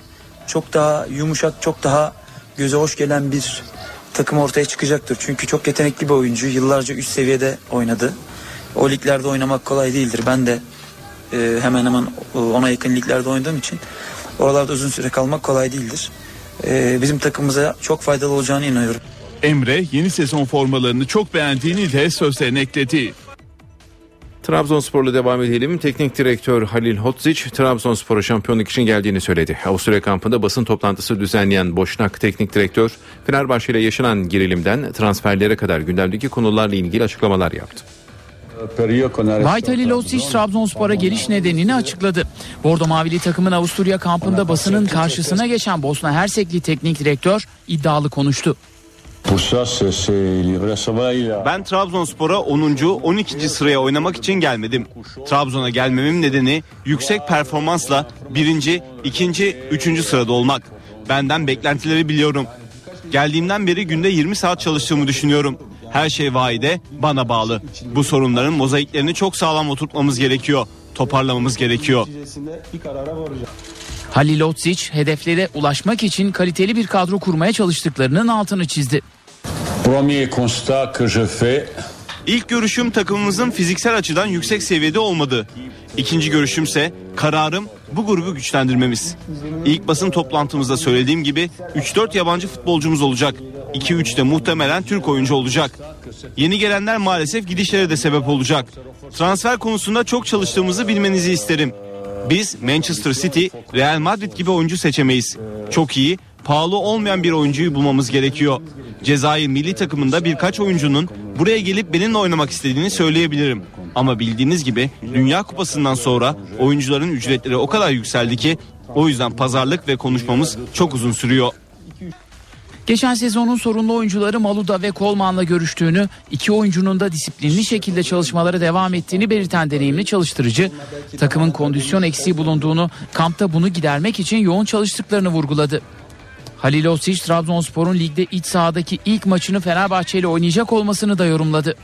çok daha yumuşak, çok daha göze hoş gelen bir takım ortaya çıkacaktır. Çünkü çok yetenekli bir oyuncu. Yıllarca üst seviyede oynadı. O liglerde oynamak kolay değildir. Ben de e, hemen hemen ona yakın liglerde oynadığım için oralarda uzun süre kalmak kolay değildir. E, bizim takımımıza çok faydalı olacağını inanıyorum. Emre yeni sezon formalarını çok beğendiğini de sözlerine ekledi. Trabzonspor'la devam edelim. Teknik direktör Halil Hodzic Trabzonspor'a şampiyonluk için geldiğini söyledi. Avusturya kampında basın toplantısı düzenleyen Boşnak teknik direktör Fenerbahçe ile yaşanan gerilimden transferlere kadar gündemdeki konularla ilgili açıklamalar yaptı. Vahit Halil Hodzic Trabzonspor'a geliş nedenini açıkladı. Bordo Mavili takımın Avusturya kampında basının karşısına geçen Bosna Hersekli teknik direktör iddialı konuştu. Ben Trabzonspor'a 10. 12. sıraya oynamak için gelmedim. Trabzon'a gelmemin nedeni yüksek performansla 1. 2. 3. sırada olmak. Benden beklentileri biliyorum. Geldiğimden beri günde 20 saat çalıştığımı düşünüyorum. Her şey vaide bana bağlı. Bu sorunların mozaiklerini çok sağlam oturtmamız gerekiyor. Toparlamamız gerekiyor. Halil Otsic hedeflere ulaşmak için kaliteli bir kadro kurmaya çalıştıklarının altını çizdi. İlk görüşüm takımımızın fiziksel açıdan yüksek seviyede olmadı. İkinci görüşümse kararım bu grubu güçlendirmemiz. İlk basın toplantımızda söylediğim gibi 3-4 yabancı futbolcumuz olacak. 2-3 de muhtemelen Türk oyuncu olacak. Yeni gelenler maalesef gidişlere de sebep olacak. Transfer konusunda çok çalıştığımızı bilmenizi isterim. Biz Manchester City, Real Madrid gibi oyuncu seçemeyiz. Çok iyi, pahalı olmayan bir oyuncuyu bulmamız gerekiyor. Cezayir milli takımında birkaç oyuncunun buraya gelip benimle oynamak istediğini söyleyebilirim. Ama bildiğiniz gibi Dünya Kupası'ndan sonra oyuncuların ücretleri o kadar yükseldi ki o yüzden pazarlık ve konuşmamız çok uzun sürüyor. Geçen sezonun sorunlu oyuncuları Maluda ve Kolman'la görüştüğünü, iki oyuncunun da disiplinli şekilde çalışmalara devam ettiğini belirten deneyimli çalıştırıcı, takımın kondisyon eksiği bulunduğunu, kampta bunu gidermek için yoğun çalıştıklarını vurguladı. Halil Osic, Trabzonspor'un ligde iç sahadaki ilk maçını Fenerbahçe ile oynayacak olmasını da yorumladı.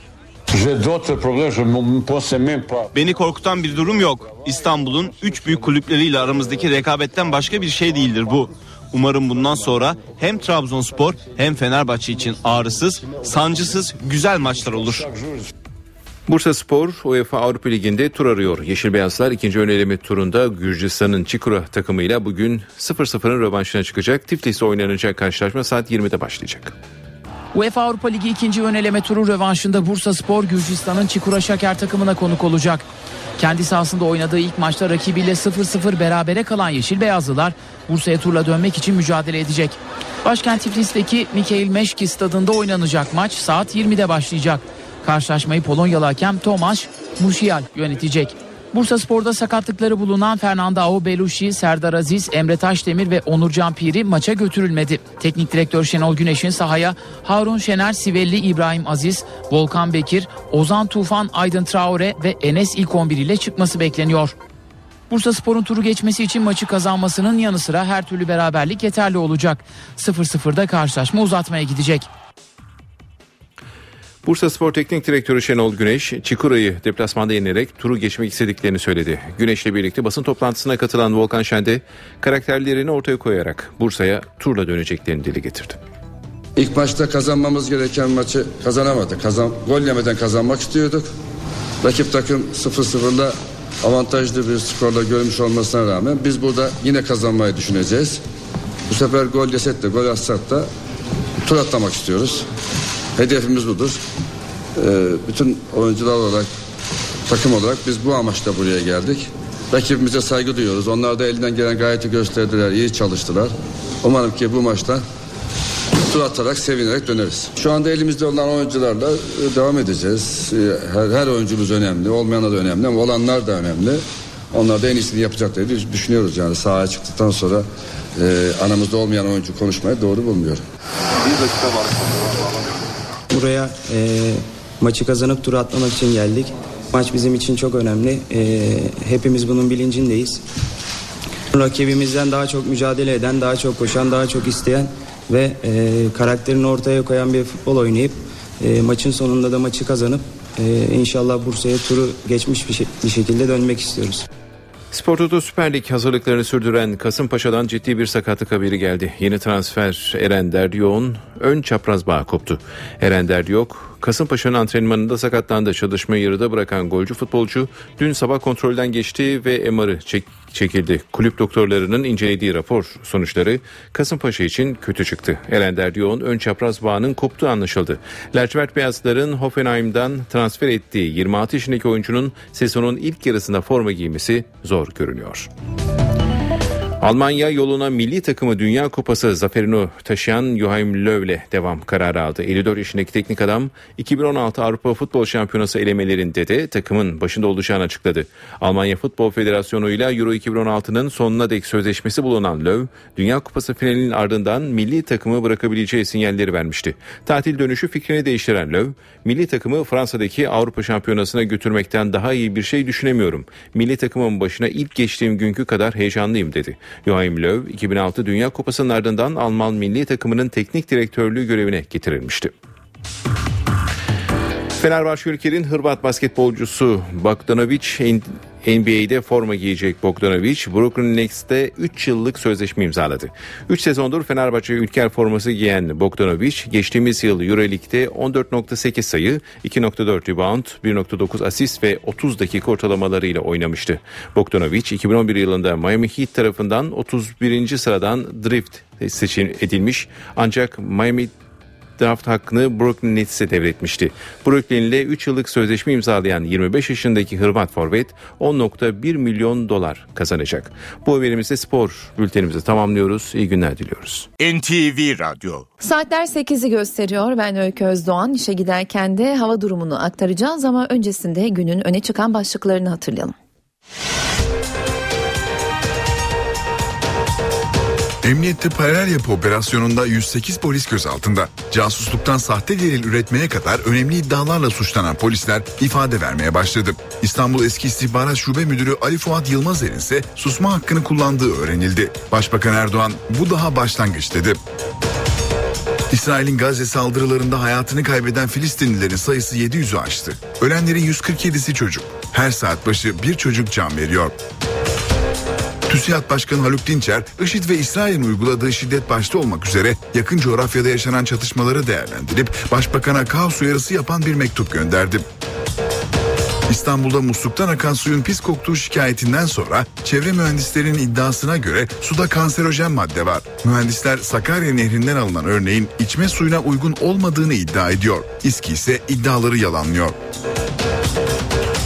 Beni korkutan bir durum yok. İstanbul'un üç büyük kulüpleriyle aramızdaki rekabetten başka bir şey değildir bu. Umarım bundan sonra hem Trabzonspor hem Fenerbahçe için ağrısız, sancısız güzel maçlar olur. Bursa Spor UEFA Avrupa Ligi'nde tur arıyor. Yeşil Beyazlar ikinci ön eleme turunda Gürcistan'ın Çikura takımıyla bugün 0-0'ın rövanşına çıkacak. Tiflis'te oynanacak karşılaşma saat 20'de başlayacak. UEFA Avrupa Ligi ikinci ön eleme turu rövanşında Bursa Spor Gürcistan'ın Çikura Şaker takımına konuk olacak. Kendi sahasında oynadığı ilk maçta rakibiyle 0-0 berabere kalan Yeşil Beyazlılar Bursa'ya turla dönmek için mücadele edecek. Başkent Tiflis'teki Mikhail Meşki stadında oynanacak maç saat 20'de başlayacak. Karşılaşmayı Polonyalı hakem Tomasz Musial yönetecek. Bursa Spor'da sakatlıkları bulunan Fernando Belushi, Serdar Aziz, Emre Taşdemir ve Onurcan Piri maça götürülmedi. Teknik direktör Şenol Güneş'in sahaya Harun Şener, Sivelli İbrahim Aziz, Volkan Bekir, Ozan Tufan, Aydın Traore ve Enes ilk 11 ile çıkması bekleniyor. Bursa Spor'un turu geçmesi için maçı kazanmasının yanı sıra her türlü beraberlik yeterli olacak. 0-0'da karşılaşma uzatmaya gidecek. Bursa Spor Teknik Direktörü Şenol Güneş, Çikura'yı deplasmanda yenerek turu geçmek istediklerini söyledi. Güneş'le birlikte basın toplantısına katılan Volkan Şende, karakterlerini ortaya koyarak Bursa'ya turla döneceklerini dile getirdi. İlk maçta kazanmamız gereken maçı kazanamadık. Kazan, gol yemeden kazanmak istiyorduk. Rakip takım 0-0'la avantajlı bir skorla görmüş olmasına rağmen biz burada yine kazanmayı düşüneceğiz. Bu sefer gol yesek de gol atsak da tur atlamak istiyoruz. Hedefimiz budur. Ee, bütün oyuncular olarak takım olarak biz bu amaçla buraya geldik. Rakibimize saygı duyuyoruz. Onlar da elinden gelen gayreti gösterdiler, iyi çalıştılar. Umarım ki bu maçta tur atarak sevinerek döneriz. Şu anda elimizde olan oyuncularla e, devam edeceğiz. E, her, her oyuncumuz önemli, olmayanlar da önemli ama olanlar da önemli. Onlar da en iyisini yapacaklar diye düşünüyoruz yani sahaya çıktıktan sonra e, anamızda olmayan oyuncu konuşmayı doğru bulmuyorum. Buraya e, maçı kazanıp tur atlamak için geldik. Maç bizim için çok önemli. E, hepimiz bunun bilincindeyiz. Rakibimizden daha çok mücadele eden, daha çok koşan, daha çok isteyen ve e, karakterini ortaya koyan bir futbol oynayıp e, maçın sonunda da maçı kazanıp e, inşallah Bursa'ya turu geçmiş bir, şey, bir şekilde dönmek istiyoruz. Spor Toto Süper Lig hazırlıklarını sürdüren Kasımpaşa'dan ciddi bir sakatlık haberi geldi. Yeni transfer Eren Derdiyok'un ön çapraz bağ koptu. Eren Derdiyok Kasımpaşa'nın antrenmanında sakatlandı. Çalışma yarıda bırakan golcü futbolcu dün sabah kontrolden geçti ve MR'ı çek çekildi. Kulüp doktorlarının incelediği rapor sonuçları Kasımpaşa için kötü çıktı. Eren Derdiyok'un ön çapraz bağının koptuğu anlaşıldı. Lacivert Beyazlıların Hoffenheim'dan transfer ettiği 26 yaşındaki oyuncunun sezonun ilk yarısında forma giymesi zor görünüyor. Almanya yoluna milli takımı Dünya Kupası zaferini taşıyan Joachim Löw'le devam kararı aldı. 54 yaşındaki teknik adam 2016 Avrupa Futbol Şampiyonası elemelerinde de takımın başında olacağını açıkladı. Almanya Futbol Federasyonu ile Euro 2016'nın sonuna dek sözleşmesi bulunan Löw, Dünya Kupası finalinin ardından milli takımı bırakabileceği sinyalleri vermişti. Tatil dönüşü fikrini değiştiren Löw, milli takımı Fransa'daki Avrupa Şampiyonası'na götürmekten daha iyi bir şey düşünemiyorum. Milli takımın başına ilk geçtiğim günkü kadar heyecanlıyım dedi. Joachim Löw 2006 Dünya Kupası'nın ardından Alman milli takımının teknik direktörlüğü görevine getirilmişti. Fenerbahçe ülkenin Hırvat basketbolcusu Bogdanovic NBA'de forma giyecek Bogdanovic, Brooklyn Nets'te 3 yıllık sözleşme imzaladı. 3 sezondur Fenerbahçe ülker forması giyen Bogdanovic, geçtiğimiz yıl Euroleague'de 14.8 sayı, 2.4 rebound, 1.9 asist ve 30 dakika ortalamalarıyla oynamıştı. Bogdanovic 2011 yılında Miami Heat tarafından 31. sıradan drift seçim edilmiş ancak Miami draft hakkını Brooklyn Nets'e devretmişti. Brooklyn ile 3 yıllık sözleşme imzalayan 25 yaşındaki Hırvat forvet 10.1 milyon dolar kazanacak. Bu haberimizde spor bültenimizi tamamlıyoruz. İyi günler diliyoruz. NTV Radyo Saatler 8'i gösteriyor. Ben Öykü Özdoğan. İşe giderken de hava durumunu aktaracağız ama öncesinde günün öne çıkan başlıklarını hatırlayalım. Emniyette paralel yapı operasyonunda 108 polis gözaltında. Casusluktan sahte delil üretmeye kadar önemli iddialarla suçlanan polisler ifade vermeye başladı. İstanbul Eski İstihbarat Şube Müdürü Ali Fuat Yılmazer'in ise susma hakkını kullandığı öğrenildi. Başbakan Erdoğan bu daha başlangıç dedi. İsrail'in Gazze saldırılarında hayatını kaybeden Filistinlilerin sayısı 700'ü aştı. Ölenlerin 147'si çocuk. Her saat başı bir çocuk can veriyor. TÜSİAD Başkanı Haluk Dinçer, IŞİD ve İsrail'in uyguladığı şiddet başta olmak üzere yakın coğrafyada yaşanan çatışmaları değerlendirip Başbakan'a kaos uyarısı yapan bir mektup gönderdi. İstanbul'da musluktan akan suyun pis koktuğu şikayetinden sonra çevre mühendislerinin iddiasına göre suda kanserojen madde var. Mühendisler Sakarya Nehri'nden alınan örneğin içme suyuna uygun olmadığını iddia ediyor. İSKİ ise iddiaları yalanlıyor.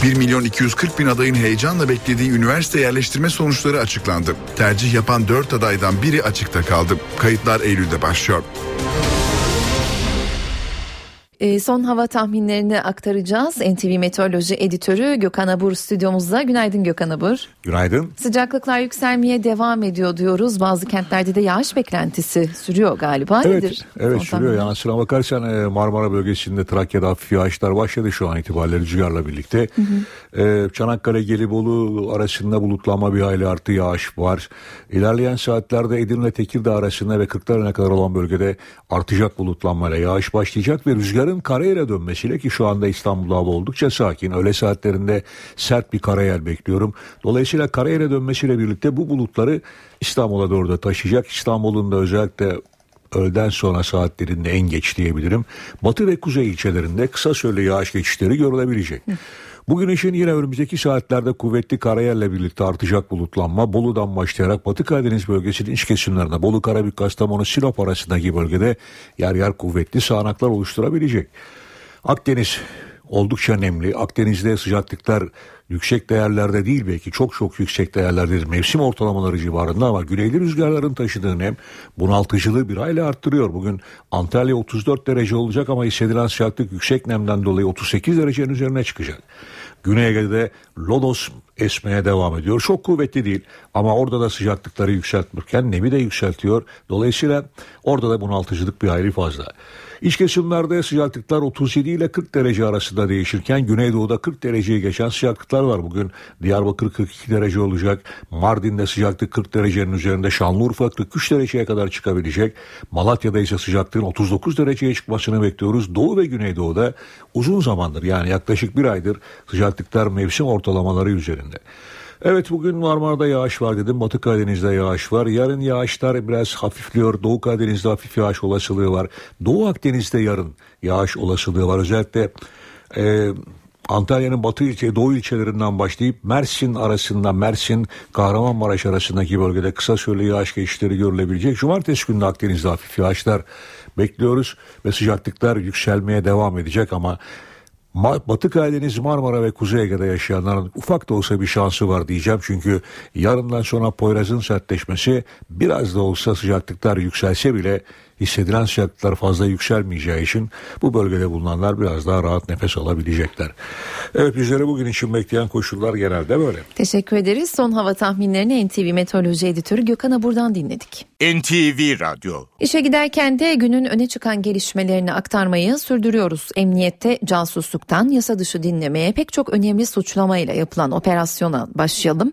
1 milyon 240 bin adayın heyecanla beklediği üniversite yerleştirme sonuçları açıklandı. Tercih yapan 4 adaydan biri açıkta kaldı. Kayıtlar Eylül'de başlıyor. E, son hava tahminlerini aktaracağız. NTV Meteoroloji Editörü Gökhan Abur stüdyomuzda. Günaydın Gökhan Abur. Günaydın. Sıcaklıklar yükselmeye devam ediyor diyoruz. Bazı kentlerde de yağış beklentisi sürüyor galiba. Evet, Nedir? evet Son sürüyor. Yani aslına bakarsan e, Marmara bölgesinde Trakya'da hafif yağışlar başladı şu an itibariyle rüzgarla birlikte. Hı hı. E, Çanakkale Gelibolu arasında bulutlanma bir hayli artı yağış var. İlerleyen saatlerde Edirne Tekirdağ arasında ve Kırklareli'ne kadar olan bölgede artacak bulutlanmayla yağış başlayacak ve rüzgarın yarın karayele dönmesiyle ki şu anda İstanbul'da hava oldukça sakin. Öğle saatlerinde sert bir karayel bekliyorum. Dolayısıyla karayele dönmesiyle birlikte bu bulutları İstanbul'a doğru da taşıyacak. İstanbul'un da özellikle öğleden sonra saatlerinde en geç diyebilirim. Batı ve kuzey ilçelerinde kısa süreli yağış geçişleri görülebilecek. Bugün için yine önümüzdeki saatlerde kuvvetli karayelle birlikte artacak bulutlanma Bolu'dan başlayarak Batı Karadeniz bölgesinin iç kesimlerinde Bolu, Karabük, Kastamonu, Sinop arasındaki bölgede yer yer kuvvetli sağanaklar oluşturabilecek. Akdeniz oldukça nemli. Akdeniz'de sıcaklıklar yüksek değerlerde değil belki çok çok yüksek değerlerdedir. Mevsim ortalamaları civarında ama güneyli rüzgarların taşıdığı nem bunaltıcılığı bir hayli arttırıyor. Bugün Antalya 34 derece olacak ama hissedilen sıcaklık yüksek nemden dolayı 38 derecenin üzerine çıkacak. Güney Ege'de Lodos esmeye devam ediyor. Çok kuvvetli değil ama orada da sıcaklıkları yükseltmişken nemi de yükseltiyor. Dolayısıyla orada da bunaltıcılık bir hayli fazla. İç kesimlerde sıcaklıklar 37 ile 40 derece arasında değişirken Güneydoğu'da 40 dereceyi geçen sıcaklıklar var. Bugün Diyarbakır 42 derece olacak. Mardin'de sıcaklık 40 derecenin üzerinde. Şanlıurfa 43 dereceye kadar çıkabilecek. Malatya'da ise sıcaklığın 39 dereceye çıkmasını bekliyoruz. Doğu ve Güneydoğu'da uzun zamandır yani yaklaşık bir aydır sıcaklıklar mevsim ortalamaları üzerinde. Evet bugün Marmara'da yağış var dedim. Batı Karadeniz'de yağış var. Yarın yağışlar biraz hafifliyor. Doğu Karadeniz'de hafif yağış olasılığı var. Doğu Akdeniz'de yarın yağış olasılığı var. Özellikle e, Antalya'nın batı ilçe, doğu ilçelerinden başlayıp Mersin arasında, Mersin, Kahramanmaraş arasındaki bölgede kısa süreli yağış geçişleri görülebilecek. Cumartesi günü Akdeniz'de hafif yağışlar bekliyoruz ve sıcaklıklar yükselmeye devam edecek ama Batı Karadeniz, Marmara ve Kuzey Ege'de yaşayanların ufak da olsa bir şansı var diyeceğim. Çünkü yarından sonra Poyraz'ın sertleşmesi biraz da olsa sıcaklıklar yükselse bile hissedilen sıcaklıklar fazla yükselmeyeceği için bu bölgede bulunanlar biraz daha rahat nefes alabilecekler. Evet bizlere bugün için bekleyen koşullar genelde böyle. Teşekkür ederiz. Son hava tahminlerini NTV Meteoroloji Editörü Gökhan'a buradan dinledik. NTV Radyo. İşe giderken de günün öne çıkan gelişmelerini aktarmayı sürdürüyoruz. Emniyette casusluktan yasa dışı dinlemeye pek çok önemli suçlamayla yapılan operasyona başlayalım.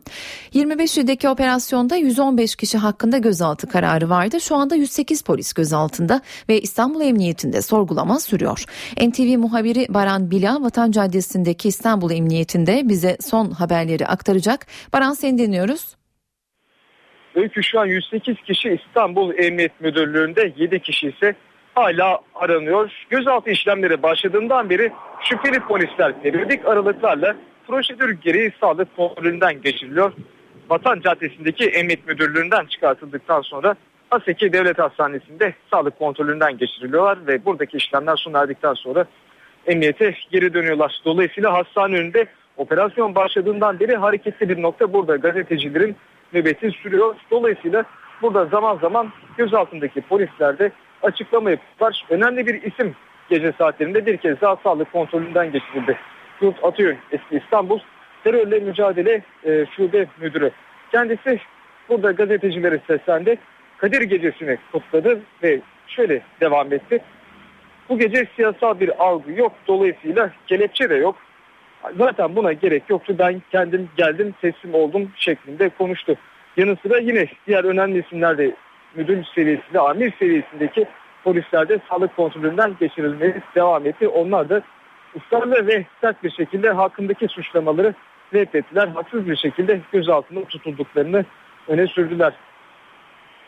25 ildeki operasyonda 115 kişi hakkında gözaltı kararı vardı. Şu anda 108 polis gözaltında ve İstanbul Emniyetinde sorgulama sürüyor. NTV muhabiri Baran Bila Vatan Caddesi'ndeki İstanbul Emniyetinde bize son haberleri aktaracak. Baran seni dinliyoruz. Öykü şu an 108 kişi İstanbul Emniyet Müdürlüğü'nde 7 kişi ise hala aranıyor. Gözaltı işlemleri başladığından beri şüpheli polisler periyodik aralıklarla prosedür gereği sağlık kontrolünden geçiriliyor. Vatan Caddesi'ndeki Emniyet Müdürlüğü'nden çıkartıldıktan sonra Haseki Devlet Hastanesi'nde sağlık kontrolünden geçiriliyorlar ve buradaki işlemler sona sonra emniyete geri dönüyorlar. Dolayısıyla hastane önünde operasyon başladığından beri hareketli bir nokta burada gazetecilerin nöbeti sürüyor. Dolayısıyla burada zaman zaman gözaltındaki polisler de açıklama yapıyorlar. Önemli bir isim gece saatlerinde bir kez daha sağlık kontrolünden geçirildi. Yurt Atıyön eski İstanbul terörle mücadele e, şube müdürü. Kendisi burada gazetecilere seslendi. Kadir Gecesi'ni kutladı ve şöyle devam etti. Bu gece siyasal bir algı yok. Dolayısıyla kelepçe de yok. Zaten buna gerek yoktu. Ben kendim geldim teslim oldum şeklinde konuştu. Yanı sıra yine diğer önemli isimler de müdür seviyesinde, amir seviyesindeki polislerde sağlık kontrolünden geçirilmeye devam etti. Onlar da ısrarlı ve sert bir şekilde hakkındaki suçlamaları reddettiler. Haksız bir şekilde gözaltında tutulduklarını öne sürdüler.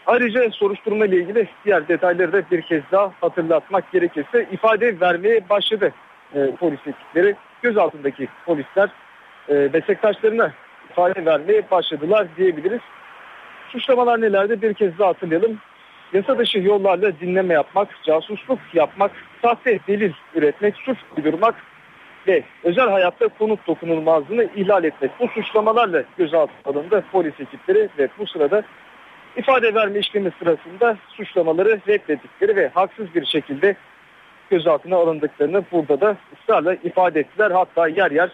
Ayrıca soruşturma ile ilgili diğer detayları da bir kez daha hatırlatmak gerekirse ifade vermeye başladı e, polis ekipleri. Gözaltındaki polisler e, meslektaşlarına ifade vermeye başladılar diyebiliriz. Suçlamalar nelerde bir kez daha hatırlayalım. Yasa dışı yollarla dinleme yapmak, casusluk yapmak, sahte delil üretmek, suç uydurmak ve özel hayatta konut dokunulmazlığını ihlal etmek. Bu suçlamalarla gözaltına alındı polis ekipleri ve bu sırada ifade verme işlemi sırasında suçlamaları reddettikleri ve haksız bir şekilde gözaltına alındıklarını burada da ısrarla ifade ettiler. Hatta yer yer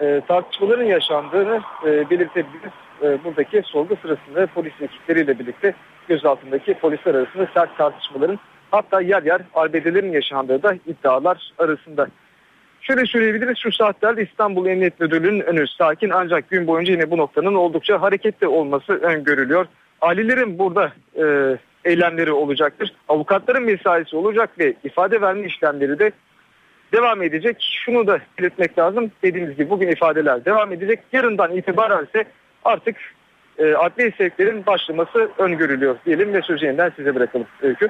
e, tartışmaların yaşandığını e, belirtebiliriz. E, buradaki sorgu sırasında polis ekipleriyle birlikte gözaltındaki polisler arasında sert tartışmaların hatta yer yer arbedelerin yaşandığı da iddialar arasında. Şöyle söyleyebiliriz şu saatlerde İstanbul Emniyet Müdürlüğü'nün önü sakin ancak gün boyunca yine bu noktanın oldukça hareketli olması öngörülüyor. Ailelerin burada e, eylemleri olacaktır. Avukatların mesaisi olacak ve ifade verme işlemleri de devam edecek. Şunu da belirtmek lazım. Dediğimiz gibi bugün ifadeler devam edecek. Yarından itibaren ise artık e, adli sevklerin başlaması öngörülüyor diyelim ve sözü yeniden size bırakalım. Öykü.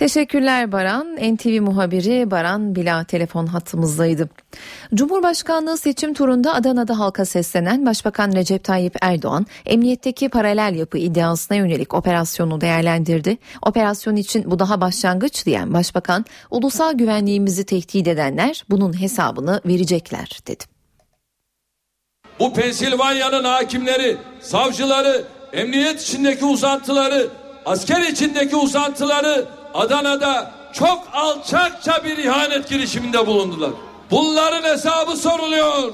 Teşekkürler Baran. NTV muhabiri Baran Bila telefon hattımızdaydı. Cumhurbaşkanlığı seçim turunda Adana'da halka seslenen Başbakan Recep Tayyip Erdoğan, emniyetteki paralel yapı iddiasına yönelik operasyonu değerlendirdi. Operasyon için bu daha başlangıç diyen Başbakan, ulusal güvenliğimizi tehdit edenler bunun hesabını verecekler dedi. Bu Pensilvanya'nın hakimleri, savcıları, emniyet içindeki uzantıları, asker içindeki uzantıları Adana'da çok alçakça bir ihanet girişiminde bulundular. Bunların hesabı soruluyor.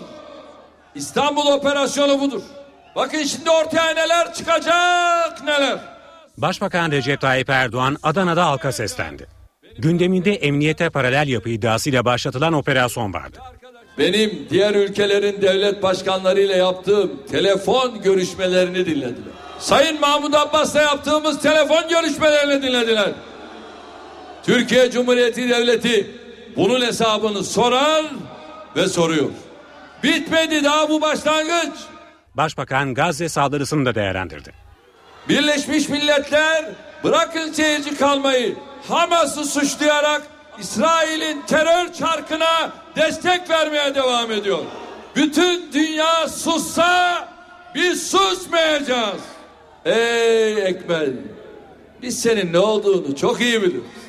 İstanbul operasyonu budur. Bakın şimdi ortaya neler çıkacak neler. Başbakan Recep Tayyip Erdoğan Adana'da halka seslendi. Gündeminde emniyete paralel yapı iddiasıyla başlatılan operasyon vardı. Benim diğer ülkelerin devlet başkanlarıyla yaptığım telefon görüşmelerini dinlediler. Sayın Mahmut Abbas'la yaptığımız telefon görüşmelerini dinlediler. Türkiye Cumhuriyeti Devleti bunun hesabını sorar ve soruyor. Bitmedi daha bu başlangıç. Başbakan Gazze saldırısını da değerlendirdi. Birleşmiş Milletler bırakın seyirci kalmayı Hamas'ı suçlayarak İsrail'in terör çarkına destek vermeye devam ediyor. Bütün dünya sussa biz susmayacağız. Ey Ekmel biz senin ne olduğunu çok iyi biliyoruz.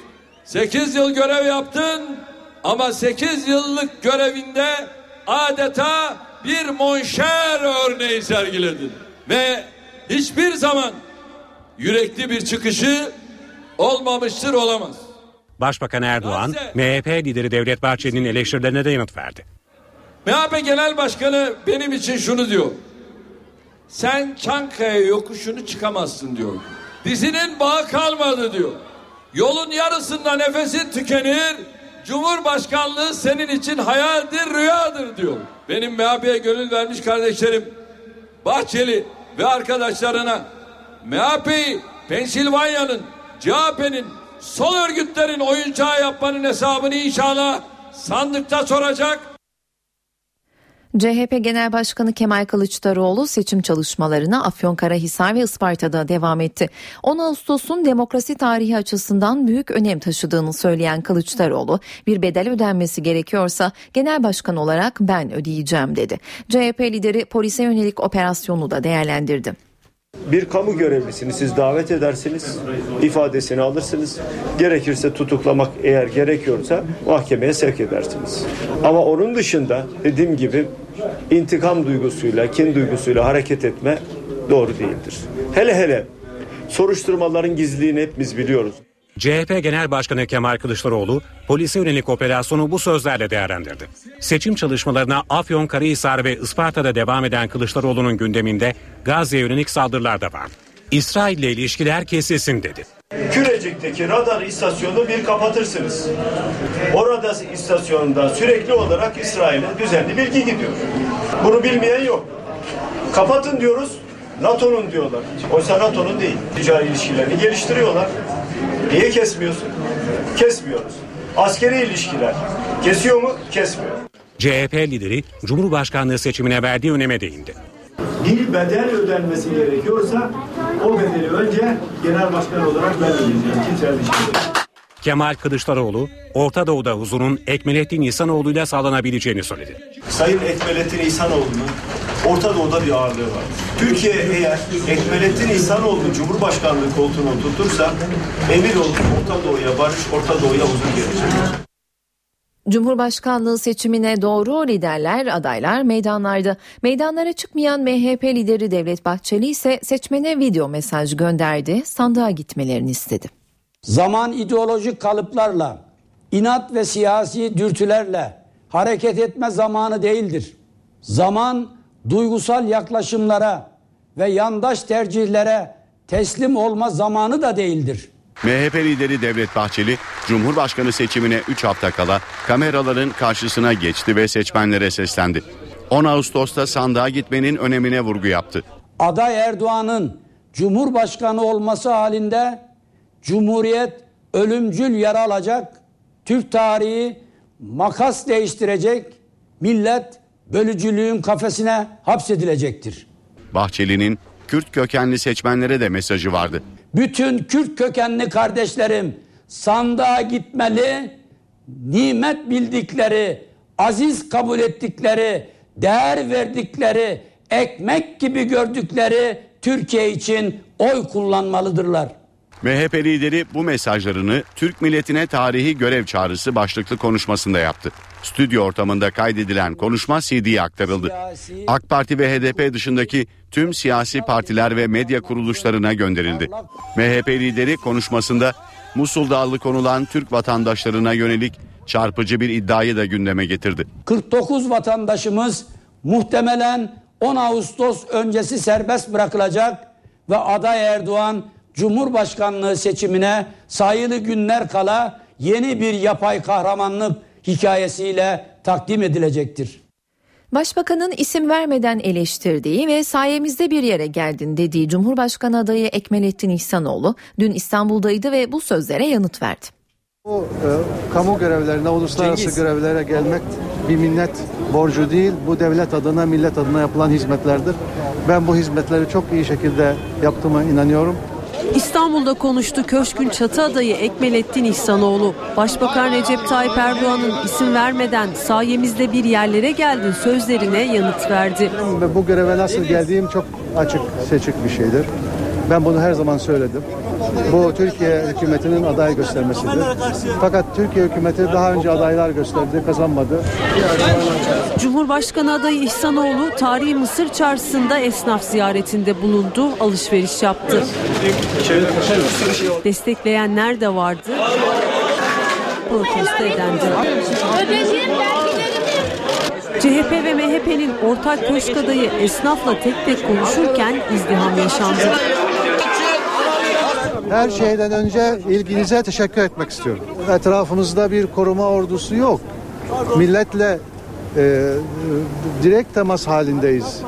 8 yıl görev yaptın ama 8 yıllık görevinde adeta bir monşer örneği sergiledin. Ve hiçbir zaman yürekli bir çıkışı olmamıştır olamaz. Başbakan Erdoğan, MHP lideri Devlet Bahçeli'nin eleştirilerine de yanıt verdi. MHP Genel Başkanı benim için şunu diyor. Sen Çankaya yokuşunu çıkamazsın diyor. Dizinin bağı kalmadı diyor. Yolun yarısında nefesin tükenir. Cumhurbaşkanlığı senin için hayaldir, rüyadır diyor. Benim MHP'ye gönül vermiş kardeşlerim Bahçeli ve arkadaşlarına MHP'yi Pensilvanya'nın, CHP'nin, sol örgütlerin oyuncağı yapmanın hesabını inşallah sandıkta soracak. CHP Genel Başkanı Kemal Kılıçdaroğlu seçim çalışmalarına Afyonkarahisar ve Isparta'da devam etti. 10 Ağustos'un demokrasi tarihi açısından büyük önem taşıdığını söyleyen Kılıçdaroğlu, bir bedel ödenmesi gerekiyorsa genel başkan olarak ben ödeyeceğim dedi. CHP lideri polise yönelik operasyonu da değerlendirdi. Bir kamu görevlisini siz davet edersiniz, ifadesini alırsınız. Gerekirse tutuklamak eğer gerekiyorsa mahkemeye sevk edersiniz. Ama onun dışında dediğim gibi intikam duygusuyla, kin duygusuyla hareket etme doğru değildir. Hele hele soruşturmaların gizliliğini hepimiz biliyoruz. CHP Genel Başkanı Kemal Kılıçdaroğlu polise yönelik operasyonu bu sözlerle değerlendirdi. Seçim çalışmalarına Afyon, Karahisar ve Isparta'da devam eden Kılıçdaroğlu'nun gündeminde Gazze'ye yönelik saldırılar da var. İsrail ile ilişkiler kesilsin dedi. Kürecik'teki radar istasyonunu bir kapatırsınız. O radar istasyonunda sürekli olarak İsrail'e düzenli bilgi gidiyor. Bunu bilmeyen yok. Kapatın diyoruz, NATO'nun diyorlar. Oysa NATO'nun değil. Ticari ilişkilerini geliştiriyorlar. Niye kesmiyorsun? Kesmiyoruz. Askeri ilişkiler kesiyor mu? Kesmiyor. CHP lideri Cumhurbaşkanlığı seçimine verdiği öneme değindi. Bir bedel ödenmesi gerekiyorsa o bedeli önce genel başkan olarak ben ödeyeceğim. Kimsenin Kemal Kılıçdaroğlu, Orta Doğu'da huzurun Ekmelettin İhsanoğlu'yla sağlanabileceğini söyledi. Sayın Ekmelettin İhsanoğlu'nun Orta Doğu'da bir ağırlığı var. Türkiye eğer Ekmelettin İhsanoğlu Cumhurbaşkanlığı koltuğunu tutursa emin olun Orta Doğu'ya barış, Orta Doğu'ya huzur gelecek. Cumhurbaşkanlığı seçimine doğru liderler, adaylar meydanlarda. Meydanlara çıkmayan MHP lideri Devlet Bahçeli ise seçmene video mesaj gönderdi, sandığa gitmelerini istedi. Zaman ideolojik kalıplarla, inat ve siyasi dürtülerle hareket etme zamanı değildir. Zaman duygusal yaklaşımlara ve yandaş tercihlere teslim olma zamanı da değildir. MHP lideri Devlet Bahçeli, Cumhurbaşkanı seçimine 3 hafta kala kameraların karşısına geçti ve seçmenlere seslendi. 10 Ağustos'ta sandığa gitmenin önemine vurgu yaptı. Aday Erdoğan'ın Cumhurbaşkanı olması halinde Cumhuriyet ölümcül yara alacak, Türk tarihi makas değiştirecek, millet bölücülüğün kafesine hapsedilecektir. Bahçeli'nin Kürt kökenli seçmenlere de mesajı vardı. Bütün Kürt kökenli kardeşlerim sandığa gitmeli, nimet bildikleri, aziz kabul ettikleri, değer verdikleri, ekmek gibi gördükleri Türkiye için oy kullanmalıdırlar. MHP lideri bu mesajlarını Türk milletine tarihi görev çağrısı başlıklı konuşmasında yaptı. Stüdyo ortamında kaydedilen konuşma CD'ye aktarıldı. AK Parti ve HDP dışındaki tüm siyasi partiler ve medya kuruluşlarına gönderildi. MHP lideri konuşmasında Musul'da alıkonulan Türk vatandaşlarına yönelik çarpıcı bir iddiayı da gündeme getirdi. 49 vatandaşımız muhtemelen 10 Ağustos öncesi serbest bırakılacak ve aday Erdoğan Cumhurbaşkanlığı seçimine sayılı günler kala yeni bir yapay kahramanlık hikayesiyle takdim edilecektir. Başbakanın isim vermeden eleştirdiği ve sayemizde bir yere geldin dediği Cumhurbaşkanı adayı Ekmelettin İhsanoğlu dün İstanbul'daydı ve bu sözlere yanıt verdi. Bu e, kamu görevlerine, uluslararası Cengiz. görevlere gelmek bir minnet borcu değil. Bu devlet adına, millet adına yapılan hizmetlerdir. Ben bu hizmetleri çok iyi şekilde yaptığıma inanıyorum. İstanbul'da konuştu Köşk'ün çatı adayı Ekmelettin İhsanoğlu. Başbakan Recep Tayyip Erdoğan'ın isim vermeden sayemizde bir yerlere geldin sözlerine yanıt verdi. Bu göreve nasıl geldiğim çok açık seçik bir şeydir. Ben bunu her zaman söyledim. Bu Türkiye hükümetinin aday göstermesidir. Fakat Türkiye hükümeti daha önce adaylar gösterdi, kazanmadı. Cumhurbaşkanı adayı İhsanoğlu tarihi Mısır çarşısında esnaf ziyaretinde bulundu, alışveriş yaptı. Destekleyenler de vardı. Protesto edendi. CHP ve MHP'nin ortak köşk adayı esnafla tek tek konuşurken izdiham yaşandı. Her şeyden önce ilginize teşekkür etmek istiyorum. Etrafımızda bir koruma ordusu yok. Milletle e, direkt temas halindeyiz.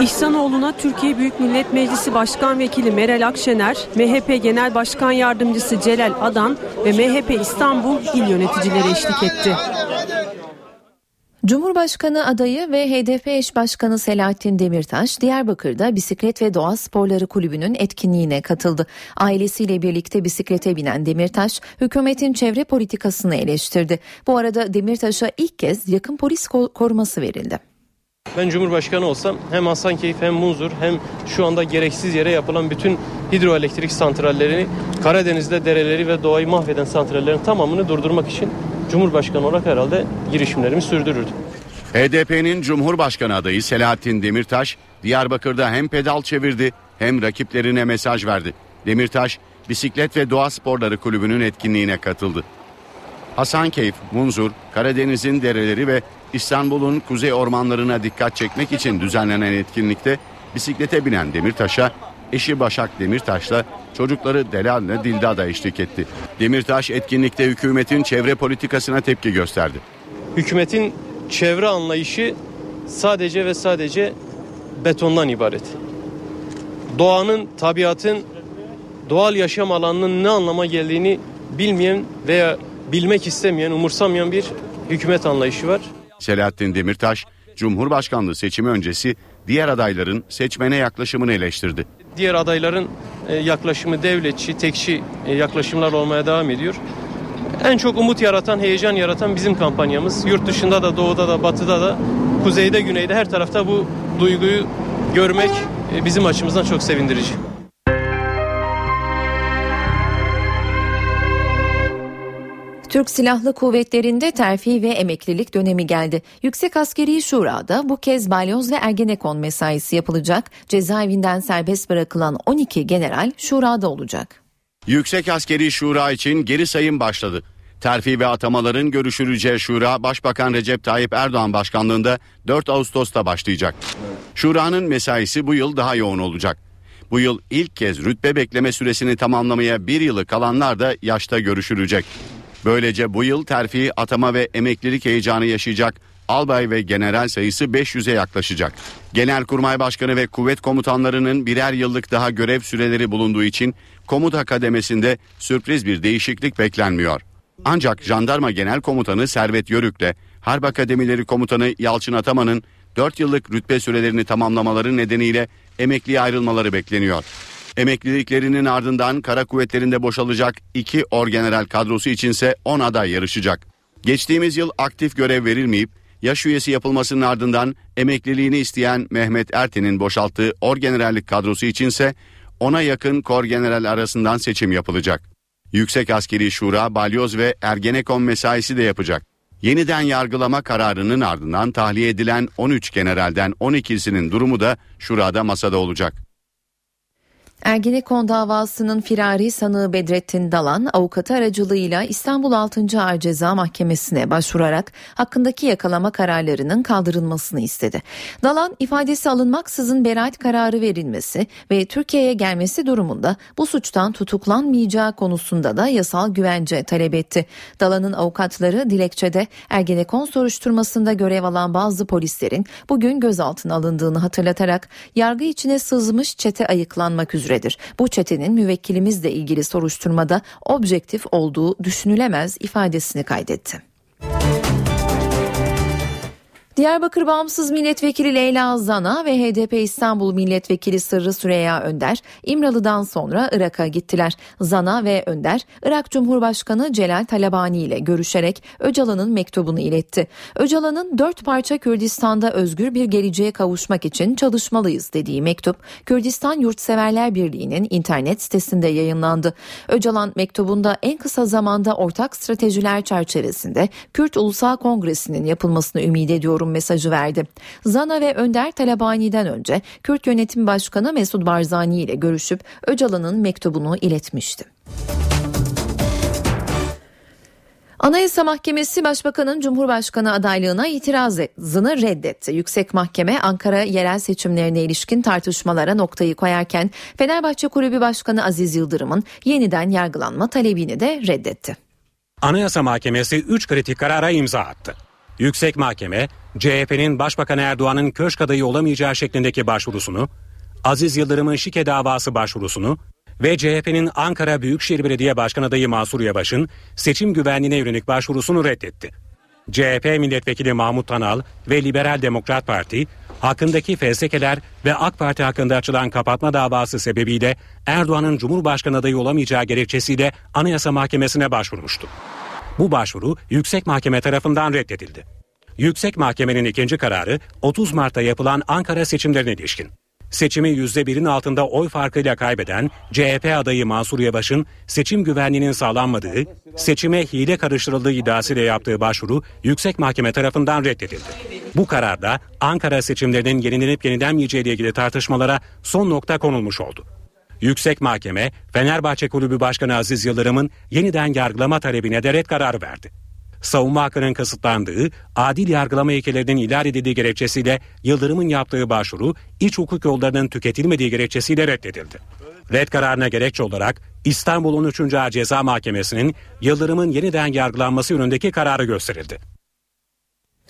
İhsanoğlu'na Türkiye Büyük Millet Meclisi Başkan Vekili Meral Akşener, MHP Genel Başkan Yardımcısı Celal Adan ve MHP İstanbul il yöneticileri eşlik etti. Cumhurbaşkanı adayı ve HDP eş başkanı Selahattin Demirtaş Diyarbakır'da Bisiklet ve Doğa Sporları Kulübü'nün etkinliğine katıldı. Ailesiyle birlikte bisiklete binen Demirtaş hükümetin çevre politikasını eleştirdi. Bu arada Demirtaş'a ilk kez yakın polis koruması verildi. Ben Cumhurbaşkanı olsam hem Hasankeyf hem Munzur hem şu anda gereksiz yere yapılan bütün hidroelektrik santrallerini Karadeniz'de dereleri ve doğayı mahveden santrallerin tamamını durdurmak için Cumhurbaşkanı olarak herhalde girişimlerimi sürdürürdüm. HDP'nin Cumhurbaşkanı adayı Selahattin Demirtaş Diyarbakır'da hem pedal çevirdi hem rakiplerine mesaj verdi. Demirtaş Bisiklet ve Doğa Sporları Kulübü'nün etkinliğine katıldı. Hasankeyf, Munzur, Karadeniz'in dereleri ve İstanbul'un kuzey ormanlarına dikkat çekmek için düzenlenen etkinlikte bisiklete binen Demirtaş'a eşi Başak Demirtaş'la çocukları Delal'le Dilda da eşlik etti. Demirtaş etkinlikte hükümetin çevre politikasına tepki gösterdi. Hükümetin çevre anlayışı sadece ve sadece betondan ibaret. Doğanın, tabiatın, doğal yaşam alanının ne anlama geldiğini bilmeyen veya bilmek istemeyen, umursamayan bir hükümet anlayışı var. Selahattin Demirtaş, Cumhurbaşkanlığı seçimi öncesi diğer adayların seçmene yaklaşımını eleştirdi. Diğer adayların e, yaklaşımı devletçi, tekçi e, yaklaşımlar olmaya devam ediyor. En çok umut yaratan, heyecan yaratan bizim kampanyamız. Yurt dışında da, doğuda da, batıda da, kuzeyde, güneyde her tarafta bu duyguyu görmek e, bizim açımızdan çok sevindirici. Türk Silahlı Kuvvetleri'nde terfi ve emeklilik dönemi geldi. Yüksek Askeri Şura'da bu kez balyoz ve ergenekon mesaisi yapılacak. Cezaevinden serbest bırakılan 12 general Şura'da olacak. Yüksek Askeri Şura için geri sayım başladı. Terfi ve atamaların görüşüleceği şura Başbakan Recep Tayyip Erdoğan başkanlığında 4 Ağustos'ta başlayacak. Şura'nın mesaisi bu yıl daha yoğun olacak. Bu yıl ilk kez rütbe bekleme süresini tamamlamaya bir yılı kalanlar da yaşta görüşülecek. Böylece bu yıl terfi, atama ve emeklilik heyecanı yaşayacak albay ve general sayısı 500'e yaklaşacak. Genelkurmay Başkanı ve kuvvet komutanlarının birer yıllık daha görev süreleri bulunduğu için komuta kademesinde sürpriz bir değişiklik beklenmiyor. Ancak Jandarma Genel Komutanı Servet Yörük'le Harp Akademileri Komutanı Yalçın Ataman'ın 4 yıllık rütbe sürelerini tamamlamaları nedeniyle emekliye ayrılmaları bekleniyor. Emekliliklerinin ardından kara kuvvetlerinde boşalacak 2 orgeneral kadrosu içinse 10 aday yarışacak. Geçtiğimiz yıl aktif görev verilmeyip yaş üyesi yapılmasının ardından emekliliğini isteyen Mehmet Erten'in boşalttığı orgenerallik kadrosu içinse ona yakın korgeneral arasından seçim yapılacak. Yüksek Askeri Şura, Balyoz ve Ergenekon mesaisi de yapacak. Yeniden yargılama kararının ardından tahliye edilen 13 generalden 12'sinin durumu da şurada masada olacak. Ergenekon davasının firari sanığı Bedrettin Dalan avukatı aracılığıyla İstanbul 6. Ağır Ceza Mahkemesi'ne başvurarak hakkındaki yakalama kararlarının kaldırılmasını istedi. Dalan ifadesi alınmaksızın beraat kararı verilmesi ve Türkiye'ye gelmesi durumunda bu suçtan tutuklanmayacağı konusunda da yasal güvence talep etti. Dalan'ın avukatları dilekçede Ergenekon soruşturmasında görev alan bazı polislerin bugün gözaltına alındığını hatırlatarak yargı içine sızmış çete ayıklanmak üzere süredir. Bu çetenin müvekkilimizle ilgili soruşturmada objektif olduğu düşünülemez ifadesini kaydetti. Diyarbakır Bağımsız Milletvekili Leyla Zana ve HDP İstanbul Milletvekili Sırrı Süreyya Önder İmralı'dan sonra Irak'a gittiler. Zana ve Önder Irak Cumhurbaşkanı Celal Talabani ile görüşerek Öcalan'ın mektubunu iletti. Öcalan'ın dört parça Kürdistan'da özgür bir geleceğe kavuşmak için çalışmalıyız dediği mektup Kürdistan Yurtseverler Birliği'nin internet sitesinde yayınlandı. Öcalan mektubunda en kısa zamanda ortak stratejiler çerçevesinde Kürt Ulusal Kongresi'nin yapılmasını ümit ediyorum mesajı verdi. Zana ve Önder Talabani'den önce Kürt Yönetim Başkanı Mesut Barzani ile görüşüp Öcalan'ın mektubunu iletmişti. Anayasa Mahkemesi Başbakanın Cumhurbaşkanı adaylığına itirazını reddetti. Yüksek Mahkeme Ankara yerel seçimlerine ilişkin tartışmalara noktayı koyarken Fenerbahçe Kulübü Başkanı Aziz Yıldırım'ın yeniden yargılanma talebini de reddetti. Anayasa Mahkemesi 3 kritik karara imza attı. Yüksek Mahkeme, CHP'nin Başbakan Erdoğan'ın köşk adayı olamayacağı şeklindeki başvurusunu, Aziz Yıldırım'ın şike davası başvurusunu ve CHP'nin Ankara Büyükşehir Belediye Başkan adayı Mansur Yavaş'ın seçim güvenliğine yönelik başvurusunu reddetti. CHP milletvekili Mahmut Tanal ve Liberal Demokrat Parti hakkındaki fezlekeler ve AK Parti hakkında açılan kapatma davası sebebiyle Erdoğan'ın Cumhurbaşkanı adayı olamayacağı gerekçesiyle Anayasa Mahkemesi'ne başvurmuştu. Bu başvuru Yüksek Mahkeme tarafından reddedildi. Yüksek Mahkemenin ikinci kararı 30 Mart'ta yapılan Ankara seçimlerine ilişkin. Seçimi %1'in altında oy farkıyla kaybeden CHP adayı Mansur Yavaş'ın seçim güvenliğinin sağlanmadığı, seçime hile karıştırıldığı iddiasıyla yaptığı başvuru Yüksek Mahkeme tarafından reddedildi. Bu kararda Ankara seçimlerinin yenilenip yenilenmeyeceği ile ilgili tartışmalara son nokta konulmuş oldu. Yüksek Mahkeme Fenerbahçe Kulübü Başkanı Aziz Yıldırım'ın yeniden yargılama talebine de red kararı verdi. Savunma hakkının kısıtlandığı, adil yargılama ilkelerinin ihlal edildiği gerekçesiyle Yıldırım'ın yaptığı başvuru iç hukuk yollarının tüketilmediği gerekçesiyle reddedildi. Red kararına gerekçe olarak İstanbul'un 3. Ağır Ceza Mahkemesi'nin Yıldırım'ın yeniden yargılanması yönündeki kararı gösterildi.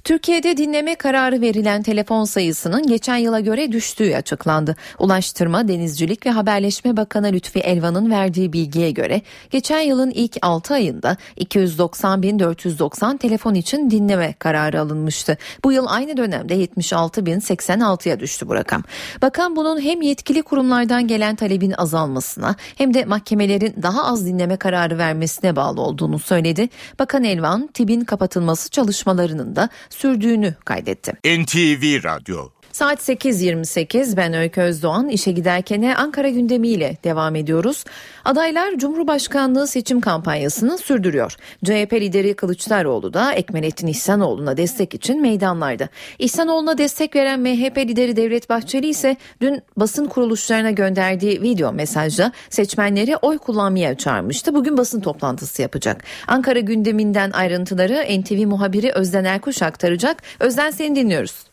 Türkiye'de dinleme kararı verilen telefon sayısının geçen yıla göre düştüğü açıklandı. Ulaştırma, Denizcilik ve Haberleşme Bakanı Lütfi Elvan'ın verdiği bilgiye göre geçen yılın ilk 6 ayında 290.490 telefon için dinleme kararı alınmıştı. Bu yıl aynı dönemde 76.086'ya düştü bu rakam. Bakan bunun hem yetkili kurumlardan gelen talebin azalmasına hem de mahkemelerin daha az dinleme kararı vermesine bağlı olduğunu söyledi. Bakan Elvan, TİB'in kapatılması çalışmalarının da sürdüğünü kaydetti. NTV Radyo Saat 8.28 ben Öykü Özdoğan işe giderken Ankara gündemiyle devam ediyoruz. Adaylar Cumhurbaşkanlığı seçim kampanyasını sürdürüyor. CHP lideri Kılıçdaroğlu da Ekmelettin İhsanoğlu'na destek için meydanlarda. İhsanoğlu'na destek veren MHP lideri Devlet Bahçeli ise dün basın kuruluşlarına gönderdiği video mesajda seçmenleri oy kullanmaya çağırmıştı. Bugün basın toplantısı yapacak. Ankara gündeminden ayrıntıları NTV muhabiri Özden Erkuş aktaracak. Özden seni dinliyoruz.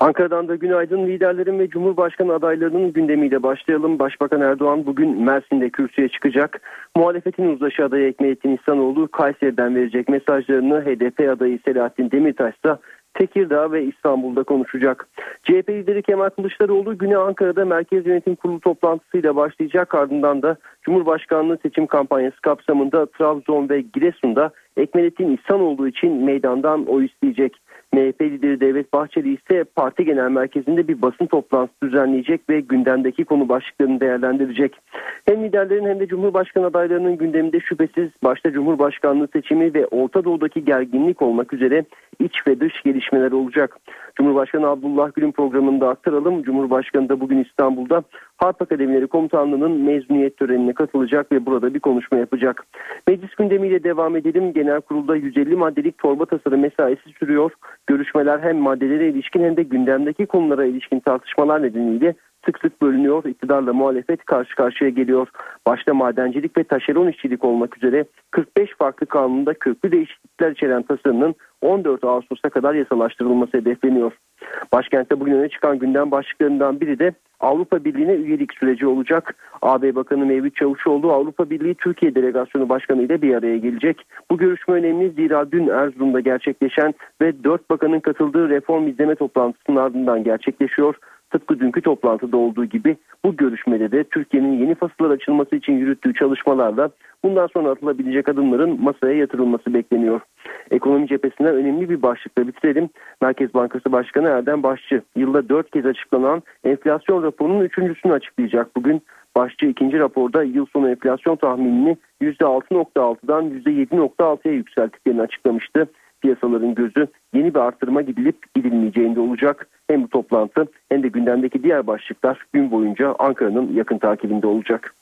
Ankara'dan da günaydın. Liderlerin ve Cumhurbaşkanı adaylarının gündemiyle başlayalım. Başbakan Erdoğan bugün Mersin'de kürsüye çıkacak. Muhalefetin uzlaşı adayı Ekmelettin İhsanoğlu Kayseri'den verecek mesajlarını HDP adayı Selahattin Demirtaş ise Tekirdağ ve İstanbul'da konuşacak. CHP lideri Kemal Kılıçdaroğlu güne Ankara'da Merkez Yönetim Kurulu toplantısıyla başlayacak. Ardından da Cumhurbaşkanlığı seçim kampanyası kapsamında Trabzon ve Giresun'da Ekmelettin İhsanoğlu için meydandan oy isteyecek. MHP lideri Devlet Bahçeli ise parti genel merkezinde bir basın toplantısı düzenleyecek ve gündemdeki konu başlıklarını değerlendirecek. Hem liderlerin hem de Cumhurbaşkanı adaylarının gündeminde şüphesiz başta Cumhurbaşkanlığı seçimi ve Orta Doğu'daki gerginlik olmak üzere iç ve dış gelişmeler olacak. Cumhurbaşkanı Abdullah Gül'ün programında aktaralım. Cumhurbaşkanı da bugün İstanbul'da Harp Akademileri Komutanlığı'nın mezuniyet törenine katılacak ve burada bir konuşma yapacak. Meclis gündemiyle devam edelim. Genel kurulda 150 maddelik torba tasarı mesaisi sürüyor. Görüşmeler hem maddelere ilişkin hem de gündemdeki konulara ilişkin tartışmalar nedeniyle sık sık bölünüyor. İktidarla muhalefet karşı karşıya geliyor. Başta madencilik ve taşeron işçilik olmak üzere 45 farklı kanunda köklü değişiklikler içeren tasarının 14 Ağustos'a kadar yasalaştırılması hedefleniyor. Başkentte bugün öne çıkan gündem başlıklarından biri de Avrupa Birliği'ne üyelik süreci olacak. AB Bakanı Mevlüt Çavuşoğlu Avrupa Birliği Türkiye Delegasyonu Başkanı ile bir araya gelecek. Bu görüşme önemli zira dün Erzurum'da gerçekleşen ve dört bakanın katıldığı reform izleme toplantısının ardından gerçekleşiyor. Tıpkı dünkü toplantıda olduğu gibi bu görüşmede de Türkiye'nin yeni fasıllar açılması için yürüttüğü çalışmalarla bundan sonra atılabilecek adımların masaya yatırılması bekleniyor. Ekonomi cephesinden önemli bir başlıkla bitirelim. Merkez Bankası Başkanı Erdem Başçı yılda dört kez açıklanan enflasyon raporunun üçüncüsünü açıklayacak bugün. Başçı ikinci raporda yıl sonu enflasyon tahminini %6.6'dan %7.6'ya yükselttiklerini açıklamıştı piyasaların gözü yeni bir arttırma gidilip gidilmeyeceğinde olacak. Hem bu toplantı hem de gündemdeki diğer başlıklar gün boyunca Ankara'nın yakın takibinde olacak.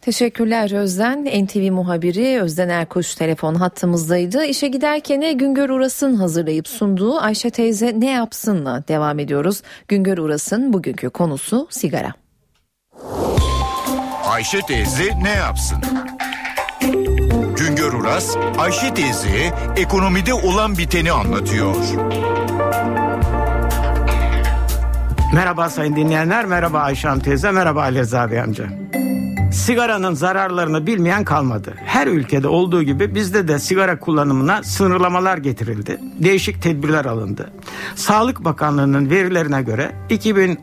Teşekkürler Özden. NTV muhabiri Özden Erkoç telefon hattımızdaydı. İşe giderken Güngör Uras'ın hazırlayıp sunduğu Ayşe teyze ne yapsınla devam ediyoruz. Güngör Uras'ın bugünkü konusu sigara. Ayşe teyze ne yapsın? Güngör Uras, Ayşe teyze ekonomide olan biteni anlatıyor. Merhaba sayın dinleyenler, merhaba Ayşe teyze, merhaba Ali Rıza Bey amca. Sigaranın zararlarını bilmeyen kalmadı. Her ülkede olduğu gibi bizde de sigara kullanımına sınırlamalar getirildi. Değişik tedbirler alındı. Sağlık Bakanlığı'nın verilerine göre 2000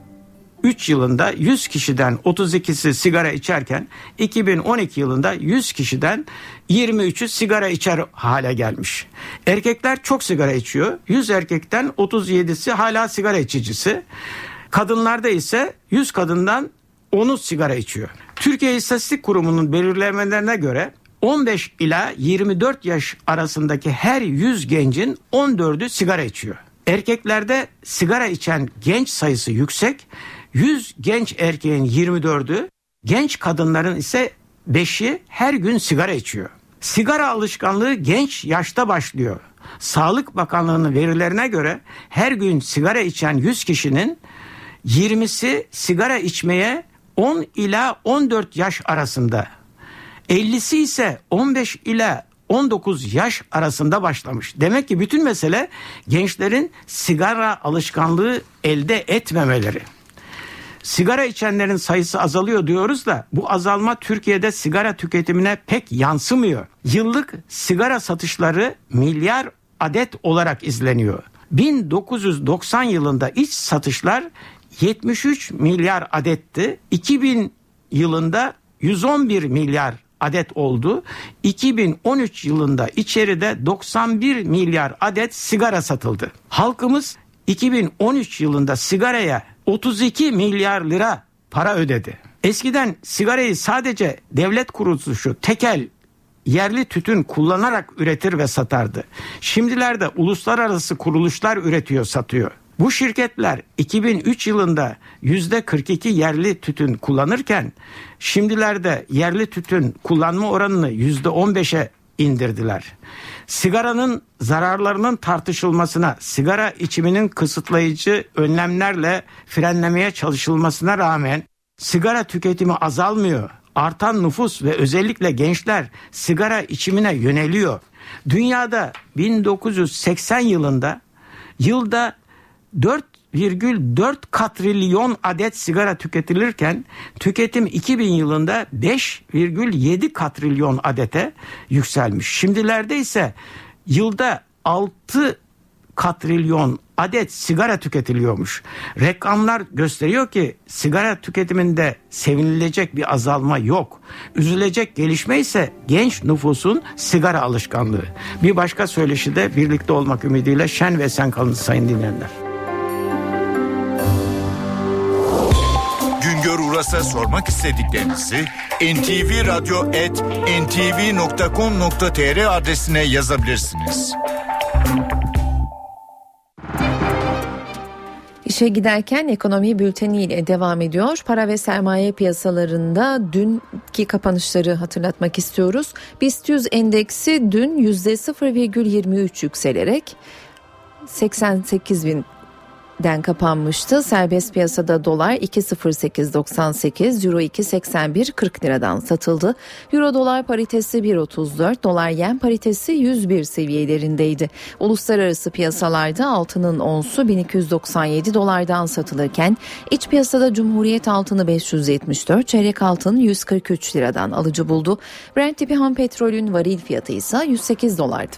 3 yılında 100 kişiden 32'si sigara içerken 2012 yılında 100 kişiden 23'ü sigara içer hale gelmiş. Erkekler çok sigara içiyor. 100 erkekten 37'si hala sigara içicisi. Kadınlarda ise 100 kadından 10'u sigara içiyor. Türkiye İstatistik Kurumu'nun belirlemelerine göre 15 ila 24 yaş arasındaki her 100 gencin 14'ü sigara içiyor. Erkeklerde sigara içen genç sayısı yüksek. 100 genç erkeğin 24'ü, genç kadınların ise 5'i her gün sigara içiyor. Sigara alışkanlığı genç yaşta başlıyor. Sağlık Bakanlığı'nın verilerine göre her gün sigara içen 100 kişinin 20'si sigara içmeye 10 ila 14 yaş arasında. 50'si ise 15 ila 19 yaş arasında başlamış. Demek ki bütün mesele gençlerin sigara alışkanlığı elde etmemeleri. Sigara içenlerin sayısı azalıyor diyoruz da bu azalma Türkiye'de sigara tüketimine pek yansımıyor. Yıllık sigara satışları milyar adet olarak izleniyor. 1990 yılında iç satışlar 73 milyar adetti. 2000 yılında 111 milyar adet oldu. 2013 yılında içeride 91 milyar adet sigara satıldı. Halkımız 2013 yılında sigaraya 32 milyar lira para ödedi. Eskiden sigarayı sadece devlet kuruluşu tekel yerli tütün kullanarak üretir ve satardı. Şimdilerde uluslararası kuruluşlar üretiyor, satıyor. Bu şirketler 2003 yılında yüzde 42 yerli tütün kullanırken şimdilerde yerli tütün kullanma oranını yüzde 15'e indirdiler. Sigaranın zararlarının tartışılmasına, sigara içiminin kısıtlayıcı önlemlerle frenlemeye çalışılmasına rağmen sigara tüketimi azalmıyor. Artan nüfus ve özellikle gençler sigara içimine yöneliyor. Dünyada 1980 yılında yılda 4 1,4 katrilyon adet sigara tüketilirken tüketim 2000 yılında 5,7 katrilyon adete yükselmiş. Şimdilerde ise yılda 6 katrilyon adet sigara tüketiliyormuş. Rakamlar gösteriyor ki sigara tüketiminde sevinilecek bir azalma yok. Üzülecek gelişme ise genç nüfusun sigara alışkanlığı. Bir başka söyleşi de birlikte olmak ümidiyle şen ve sen kalın sayın dinleyenler. Uras'a sormak istediklerinizi ntvradio.ntv.com.tr adresine yazabilirsiniz. İşe giderken ekonomi bülteni ile devam ediyor. Para ve sermaye piyasalarında dünkü kapanışları hatırlatmak istiyoruz. BIST 100 endeksi dün %0,23 yükselerek 88 bin den kapanmıştı. Serbest piyasada dolar 2.0898, euro 2.8140 liradan satıldı. Euro dolar paritesi 1.34, dolar yen paritesi 101 seviyelerindeydi. Uluslararası piyasalarda altının onsu 1297 dolardan satılırken iç piyasada Cumhuriyet altını 574, çeyrek altın 143 liradan alıcı buldu. Brent tipi ham petrolün varil fiyatı ise 108 dolardı.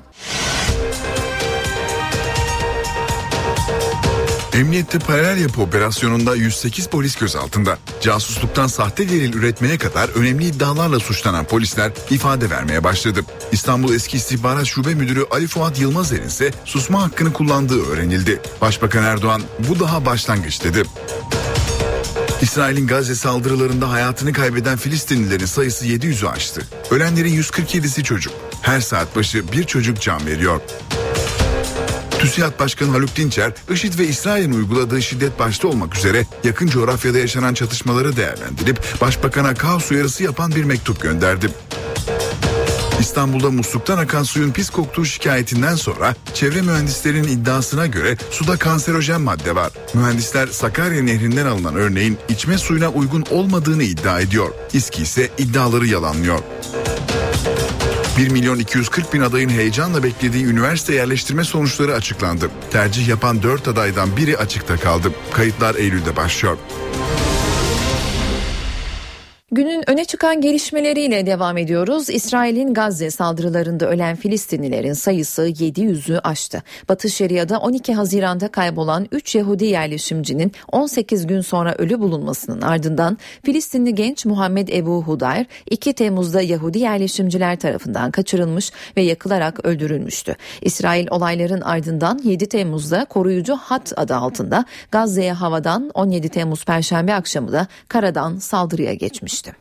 Emniyette paralel yapı operasyonunda 108 polis gözaltında. Casusluktan sahte delil üretmeye kadar önemli iddialarla suçlanan polisler ifade vermeye başladı. İstanbul Eski İstihbarat Şube Müdürü Ali Fuat Yılmazer'in ise susma hakkını kullandığı öğrenildi. Başbakan Erdoğan bu daha başlangıç dedi. İsrail'in Gazze saldırılarında hayatını kaybeden Filistinlilerin sayısı 700'ü aştı. Ölenlerin 147'si çocuk. Her saat başı bir çocuk can veriyor. TÜSİAD Başkanı Haluk Dinçer, IŞİD ve İsrail'in uyguladığı şiddet başta olmak üzere yakın coğrafyada yaşanan çatışmaları değerlendirip Başbakan'a kaos uyarısı yapan bir mektup gönderdi. İstanbul'da musluktan akan suyun pis koktuğu şikayetinden sonra çevre mühendislerinin iddiasına göre suda kanserojen madde var. Mühendisler Sakarya Nehri'nden alınan örneğin içme suyuna uygun olmadığını iddia ediyor. İSKİ ise iddiaları yalanlıyor. 1 milyon 240 bin adayın heyecanla beklediği üniversite yerleştirme sonuçları açıklandı. Tercih yapan 4 adaydan biri açıkta kaldı. Kayıtlar Eylül'de başlıyor. Günün öne çıkan gelişmeleriyle devam ediyoruz. İsrail'in Gazze saldırılarında ölen Filistinlilerin sayısı 700'ü aştı. Batı Şeria'da 12 Haziran'da kaybolan 3 Yahudi yerleşimcinin 18 gün sonra ölü bulunmasının ardından Filistinli genç Muhammed Ebu Hudayr 2 Temmuz'da Yahudi yerleşimciler tarafından kaçırılmış ve yakılarak öldürülmüştü. İsrail olayların ardından 7 Temmuz'da koruyucu hat adı altında Gazze'ye havadan 17 Temmuz Perşembe akşamı da karadan saldırıya geçmişti.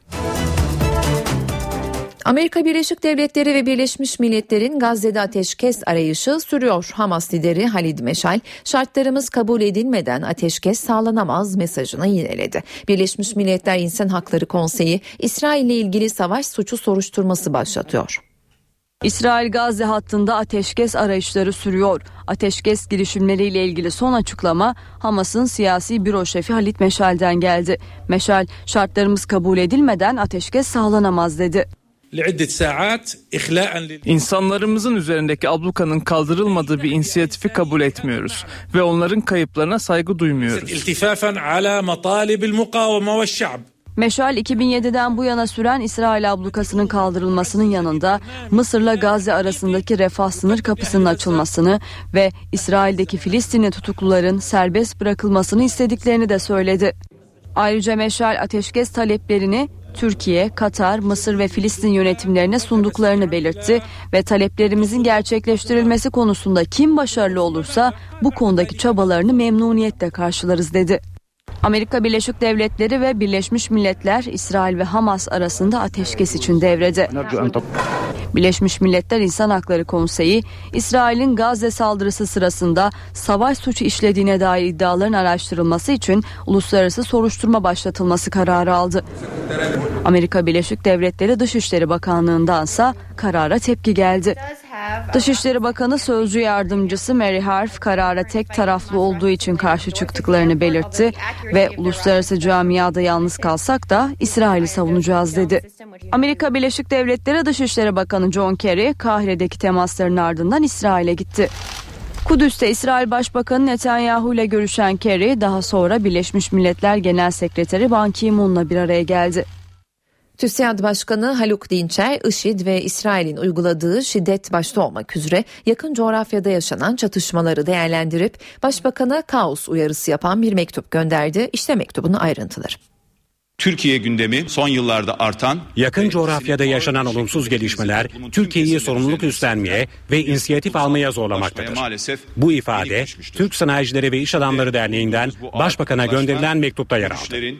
Amerika Birleşik Devletleri ve Birleşmiş Milletler'in Gazze'de ateşkes arayışı sürüyor. Hamas lideri Halid Meşal, şartlarımız kabul edilmeden ateşkes sağlanamaz mesajını yineledi. Birleşmiş Milletler İnsan Hakları Konseyi, İsrail ile ilgili savaş suçu soruşturması başlatıyor. İsrail Gazze hattında ateşkes arayışları sürüyor. Ateşkes girişimleriyle ilgili son açıklama Hamas'ın siyasi büro şefi Halit Meşal'den geldi. Meşal, şartlarımız kabul edilmeden ateşkes sağlanamaz dedi. İnsanlarımızın üzerindeki ablukanın kaldırılmadığı bir inisiyatifi kabul etmiyoruz ve onların kayıplarına saygı duymuyoruz. Meşal 2007'den bu yana süren İsrail ablukasının kaldırılmasının yanında Mısır'la Gazze arasındaki refah sınır kapısının açılmasını ve İsrail'deki Filistinli tutukluların serbest bırakılmasını istediklerini de söyledi. Ayrıca Meşal ateşkes taleplerini Türkiye, Katar, Mısır ve Filistin yönetimlerine sunduklarını belirtti ve taleplerimizin gerçekleştirilmesi konusunda kim başarılı olursa bu konudaki çabalarını memnuniyetle karşılarız dedi. Amerika Birleşik Devletleri ve Birleşmiş Milletler İsrail ve Hamas arasında ateşkes için devrede. Birleşmiş Milletler İnsan Hakları Konseyi, İsrail'in Gazze saldırısı sırasında savaş suçu işlediğine dair iddiaların araştırılması için uluslararası soruşturma başlatılması kararı aldı. Amerika Birleşik Devletleri Dışişleri Bakanlığı'ndansa karara tepki geldi. Dışişleri Bakanı Sözcü Yardımcısı Mary Harf karara tek taraflı olduğu için karşı çıktıklarını belirtti ve uluslararası camiada yalnız kalsak da İsrail'i savunacağız dedi. Amerika Birleşik Devletleri Dışişleri Bakanı John Kerry Kahire'deki temasların ardından İsrail'e gitti. Kudüs'te İsrail Başbakanı Netanyahu ile görüşen Kerry daha sonra Birleşmiş Milletler Genel Sekreteri Ban Ki-moon'la bir araya geldi. TÜSİAD Başkanı Haluk Dinçer, IŞİD ve İsrail'in uyguladığı şiddet başta olmak üzere yakın coğrafyada yaşanan çatışmaları değerlendirip Başbakan'a kaos uyarısı yapan bir mektup gönderdi. İşte mektubun ayrıntıları. Türkiye gündemi son yıllarda artan yakın coğrafyada yaşanan olumsuz gelişmeler Türkiye'yi sorumluluk üstlenmeye ve inisiyatif almaya zorlamaktadır. Bu ifade Türk Sanayicileri ve İş Adamları Derneği'nden Başbakan'a gönderilen mektupta yer aldı.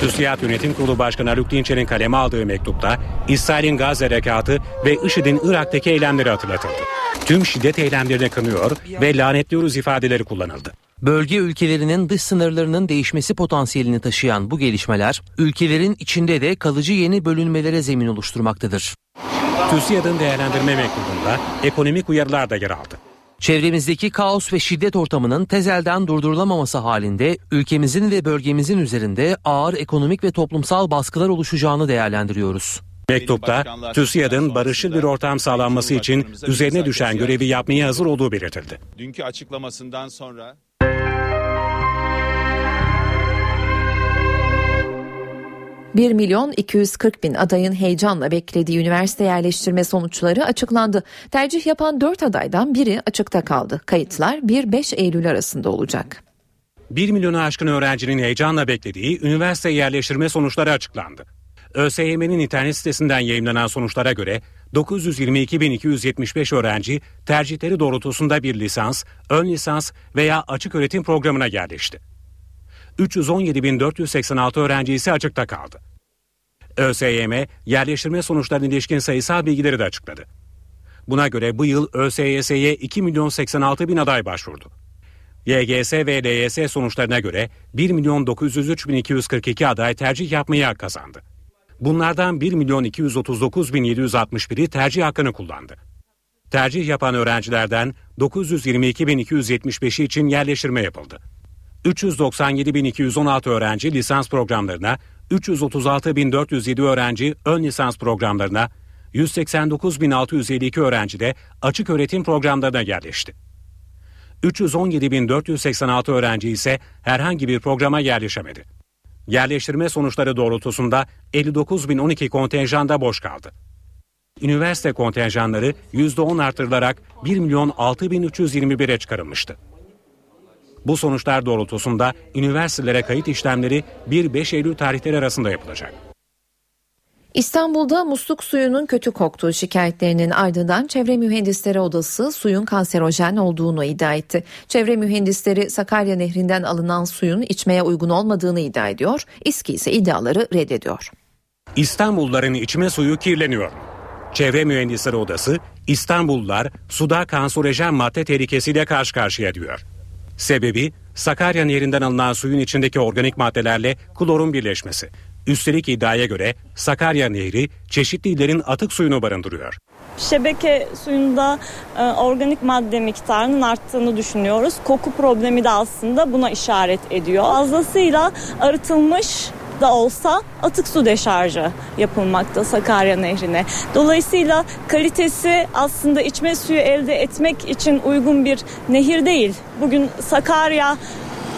TÜSİAD Yönetim Kurulu Başkanı Haluk Dinçer'in kaleme aldığı mektupta İsrail'in Gazze harekatı ve IŞİD'in Irak'taki eylemleri hatırlatıldı. Tüm şiddet eylemlerine kınıyor ve lanetliyoruz ifadeleri kullanıldı. Bölge ülkelerinin dış sınırlarının değişmesi potansiyelini taşıyan bu gelişmeler ülkelerin içinde de kalıcı yeni bölünmelere zemin oluşturmaktadır. TÜSİAD'ın değerlendirme mektubunda ekonomik uyarılar da yer aldı. Çevremizdeki kaos ve şiddet ortamının tezelden durdurulamaması halinde ülkemizin ve bölgemizin üzerinde ağır ekonomik ve toplumsal baskılar oluşacağını değerlendiriyoruz. Mektupta TÜSİAD'ın barışçıl bir ortam sağlanması için üzerine düşen görevi yapmaya hazır olduğu belirtildi. Dünkü açıklamasından sonra 1 milyon 240 bin adayın heyecanla beklediği üniversite yerleştirme sonuçları açıklandı. Tercih yapan 4 adaydan biri açıkta kaldı. Kayıtlar 1-5 Eylül arasında olacak. 1 milyonu aşkın öğrencinin heyecanla beklediği üniversite yerleştirme sonuçları açıklandı. ÖSYM'nin internet sitesinden yayınlanan sonuçlara göre 922.275 öğrenci tercihleri doğrultusunda bir lisans, ön lisans veya açık öğretim programına yerleşti. 317.486 öğrenci ise açıkta kaldı. ÖSYM yerleştirme sonuçlarına ilişkin sayısal bilgileri de açıkladı. Buna göre bu yıl ÖSYS'ye 2 milyon 86 bin aday başvurdu. YGS ve LYS sonuçlarına göre 1 milyon 903 bin 242 aday tercih yapmayı hak kazandı. Bunlardan 1 milyon 239 bin 761'i tercih hakkını kullandı. Tercih yapan öğrencilerden 922 bin 275'i için yerleştirme yapıldı. 397.216 öğrenci lisans programlarına, 336.407 öğrenci ön lisans programlarına, 189.652 öğrenci de açık öğretim programlarına yerleşti. 317.486 öğrenci ise herhangi bir programa yerleşemedi. Yerleştirme sonuçları doğrultusunda 59.012 kontenjanda boş kaldı. Üniversite kontenjanları %10 artırılarak 1 milyon 6.321'e çıkarılmıştı. Bu sonuçlar doğrultusunda üniversitelere kayıt işlemleri 1-5 Eylül tarihleri arasında yapılacak. İstanbul'da musluk suyunun kötü koktuğu şikayetlerinin ardından Çevre Mühendisleri Odası suyun kanserojen olduğunu iddia etti. Çevre mühendisleri Sakarya Nehri'nden alınan suyun içmeye uygun olmadığını iddia ediyor. İSKİ ise iddiaları reddediyor. İstanbulluların içme suyu kirleniyor. Çevre Mühendisleri Odası İstanbullular suda kanserojen madde tehlikesiyle karşı karşıya diyor. Sebebi Sakarya Nehri'nden alınan suyun içindeki organik maddelerle klorun birleşmesi. Üstelik iddiaya göre Sakarya Nehri çeşitli illerin atık suyunu barındırıyor. Şebeke suyunda e, organik madde miktarının arttığını düşünüyoruz. Koku problemi de aslında buna işaret ediyor. Fazlasıyla arıtılmış da olsa atık su deşarjı yapılmakta Sakarya Nehri'ne. Dolayısıyla kalitesi aslında içme suyu elde etmek için uygun bir nehir değil. Bugün Sakarya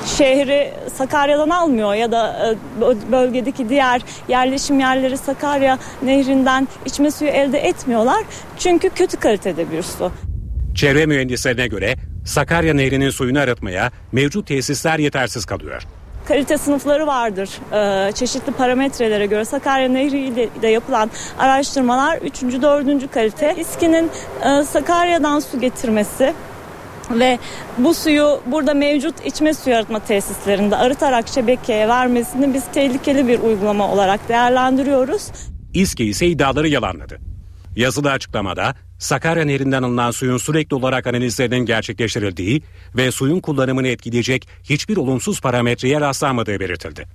şehri Sakarya'dan almıyor ya da e, bölgedeki diğer yerleşim yerleri Sakarya Nehri'nden içme suyu elde etmiyorlar. Çünkü kötü kalitede bir su. Çevre mühendislerine göre Sakarya Nehri'nin suyunu arıtmaya mevcut tesisler yetersiz kalıyor kalite sınıfları vardır. Ee, çeşitli parametrelere göre Sakarya Nehri ile yapılan araştırmalar 3. 4. kalite. İSKİ'nin e, Sakarya'dan su getirmesi ve bu suyu burada mevcut içme suyu arıtma tesislerinde arıtarak şebekeye vermesini biz tehlikeli bir uygulama olarak değerlendiriyoruz. İSKİ ise iddiaları yalanladı. Yazılı açıklamada Sakarya Nehri'nden alınan suyun sürekli olarak analizlerinin gerçekleştirildiği ve suyun kullanımını etkileyecek hiçbir olumsuz parametreye rastlanmadığı belirtildi.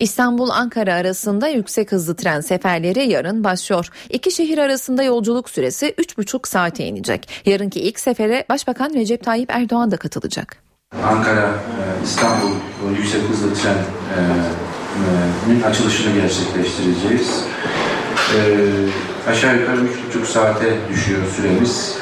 İstanbul-Ankara arasında yüksek hızlı tren seferleri yarın başlıyor. İki şehir arasında yolculuk süresi 3,5 saate inecek. Yarınki ilk sefere Başbakan Recep Tayyip Erdoğan da katılacak. Ankara e, İstanbul yüksek hızlı trenin açılışını gerçekleştireceğiz. Ee, aşağı yukarı üç buçuk saate düşüyor süremiz.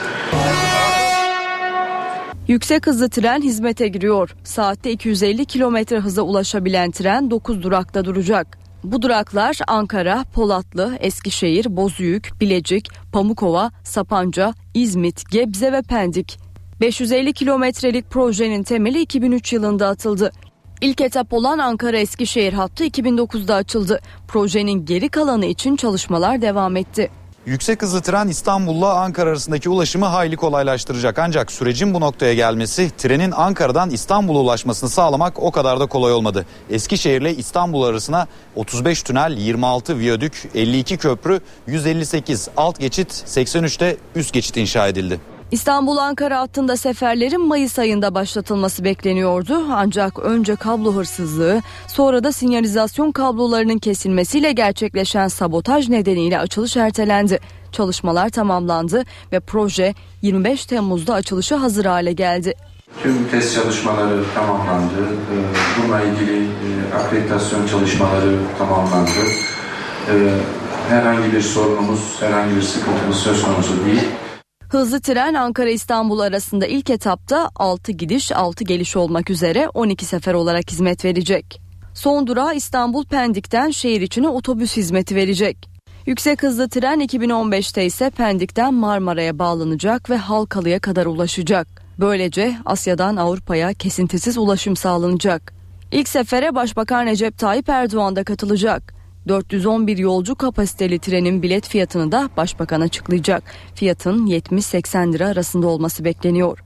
Yüksek hızlı tren hizmete giriyor. Saatte 250 kilometre hıza ulaşabilen tren 9 durakta duracak. Bu duraklar Ankara, Polatlı, Eskişehir, Bozüyük, Bilecik, Pamukova, Sapanca, İzmit, Gebze ve Pendik. 550 kilometrelik projenin temeli 2003 yılında atıldı. İlk etap olan Ankara-Eskişehir hattı 2009'da açıldı. Projenin geri kalanı için çalışmalar devam etti. Yüksek hızlı tren İstanbul'la Ankara arasındaki ulaşımı hayli kolaylaştıracak. Ancak sürecin bu noktaya gelmesi trenin Ankara'dan İstanbul'a ulaşmasını sağlamak o kadar da kolay olmadı. Eskişehir ile İstanbul arasına 35 tünel, 26 viyadük, 52 köprü, 158 alt geçit, 83'te üst geçit inşa edildi. İstanbul-Ankara hattında seferlerin Mayıs ayında başlatılması bekleniyordu. Ancak önce kablo hırsızlığı, sonra da sinyalizasyon kablolarının kesilmesiyle gerçekleşen sabotaj nedeniyle açılış ertelendi. Çalışmalar tamamlandı ve proje 25 Temmuz'da açılışa hazır hale geldi. Tüm test çalışmaları tamamlandı. Ee, Bununla ilgili e, akreditasyon çalışmaları tamamlandı. Ee, Herhangi bir sorunumuz, herhangi bir sıkıntımız söz konusu değil. Hızlı tren Ankara-İstanbul arasında ilk etapta 6 gidiş 6 geliş olmak üzere 12 sefer olarak hizmet verecek. Son durağı İstanbul Pendik'ten şehir içine otobüs hizmeti verecek. Yüksek hızlı tren 2015'te ise Pendik'ten Marmara'ya bağlanacak ve Halkalı'ya kadar ulaşacak. Böylece Asya'dan Avrupa'ya kesintisiz ulaşım sağlanacak. İlk sefere Başbakan Recep Tayyip Erdoğan da katılacak. 411 yolcu kapasiteli trenin bilet fiyatını da başbakan açıklayacak. Fiyatın 70-80 lira arasında olması bekleniyor.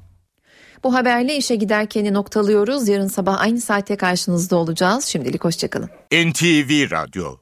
Bu haberle işe giderkeni noktalıyoruz. Yarın sabah aynı saate karşınızda olacağız. Şimdilik hoşçakalın. NTV Radyo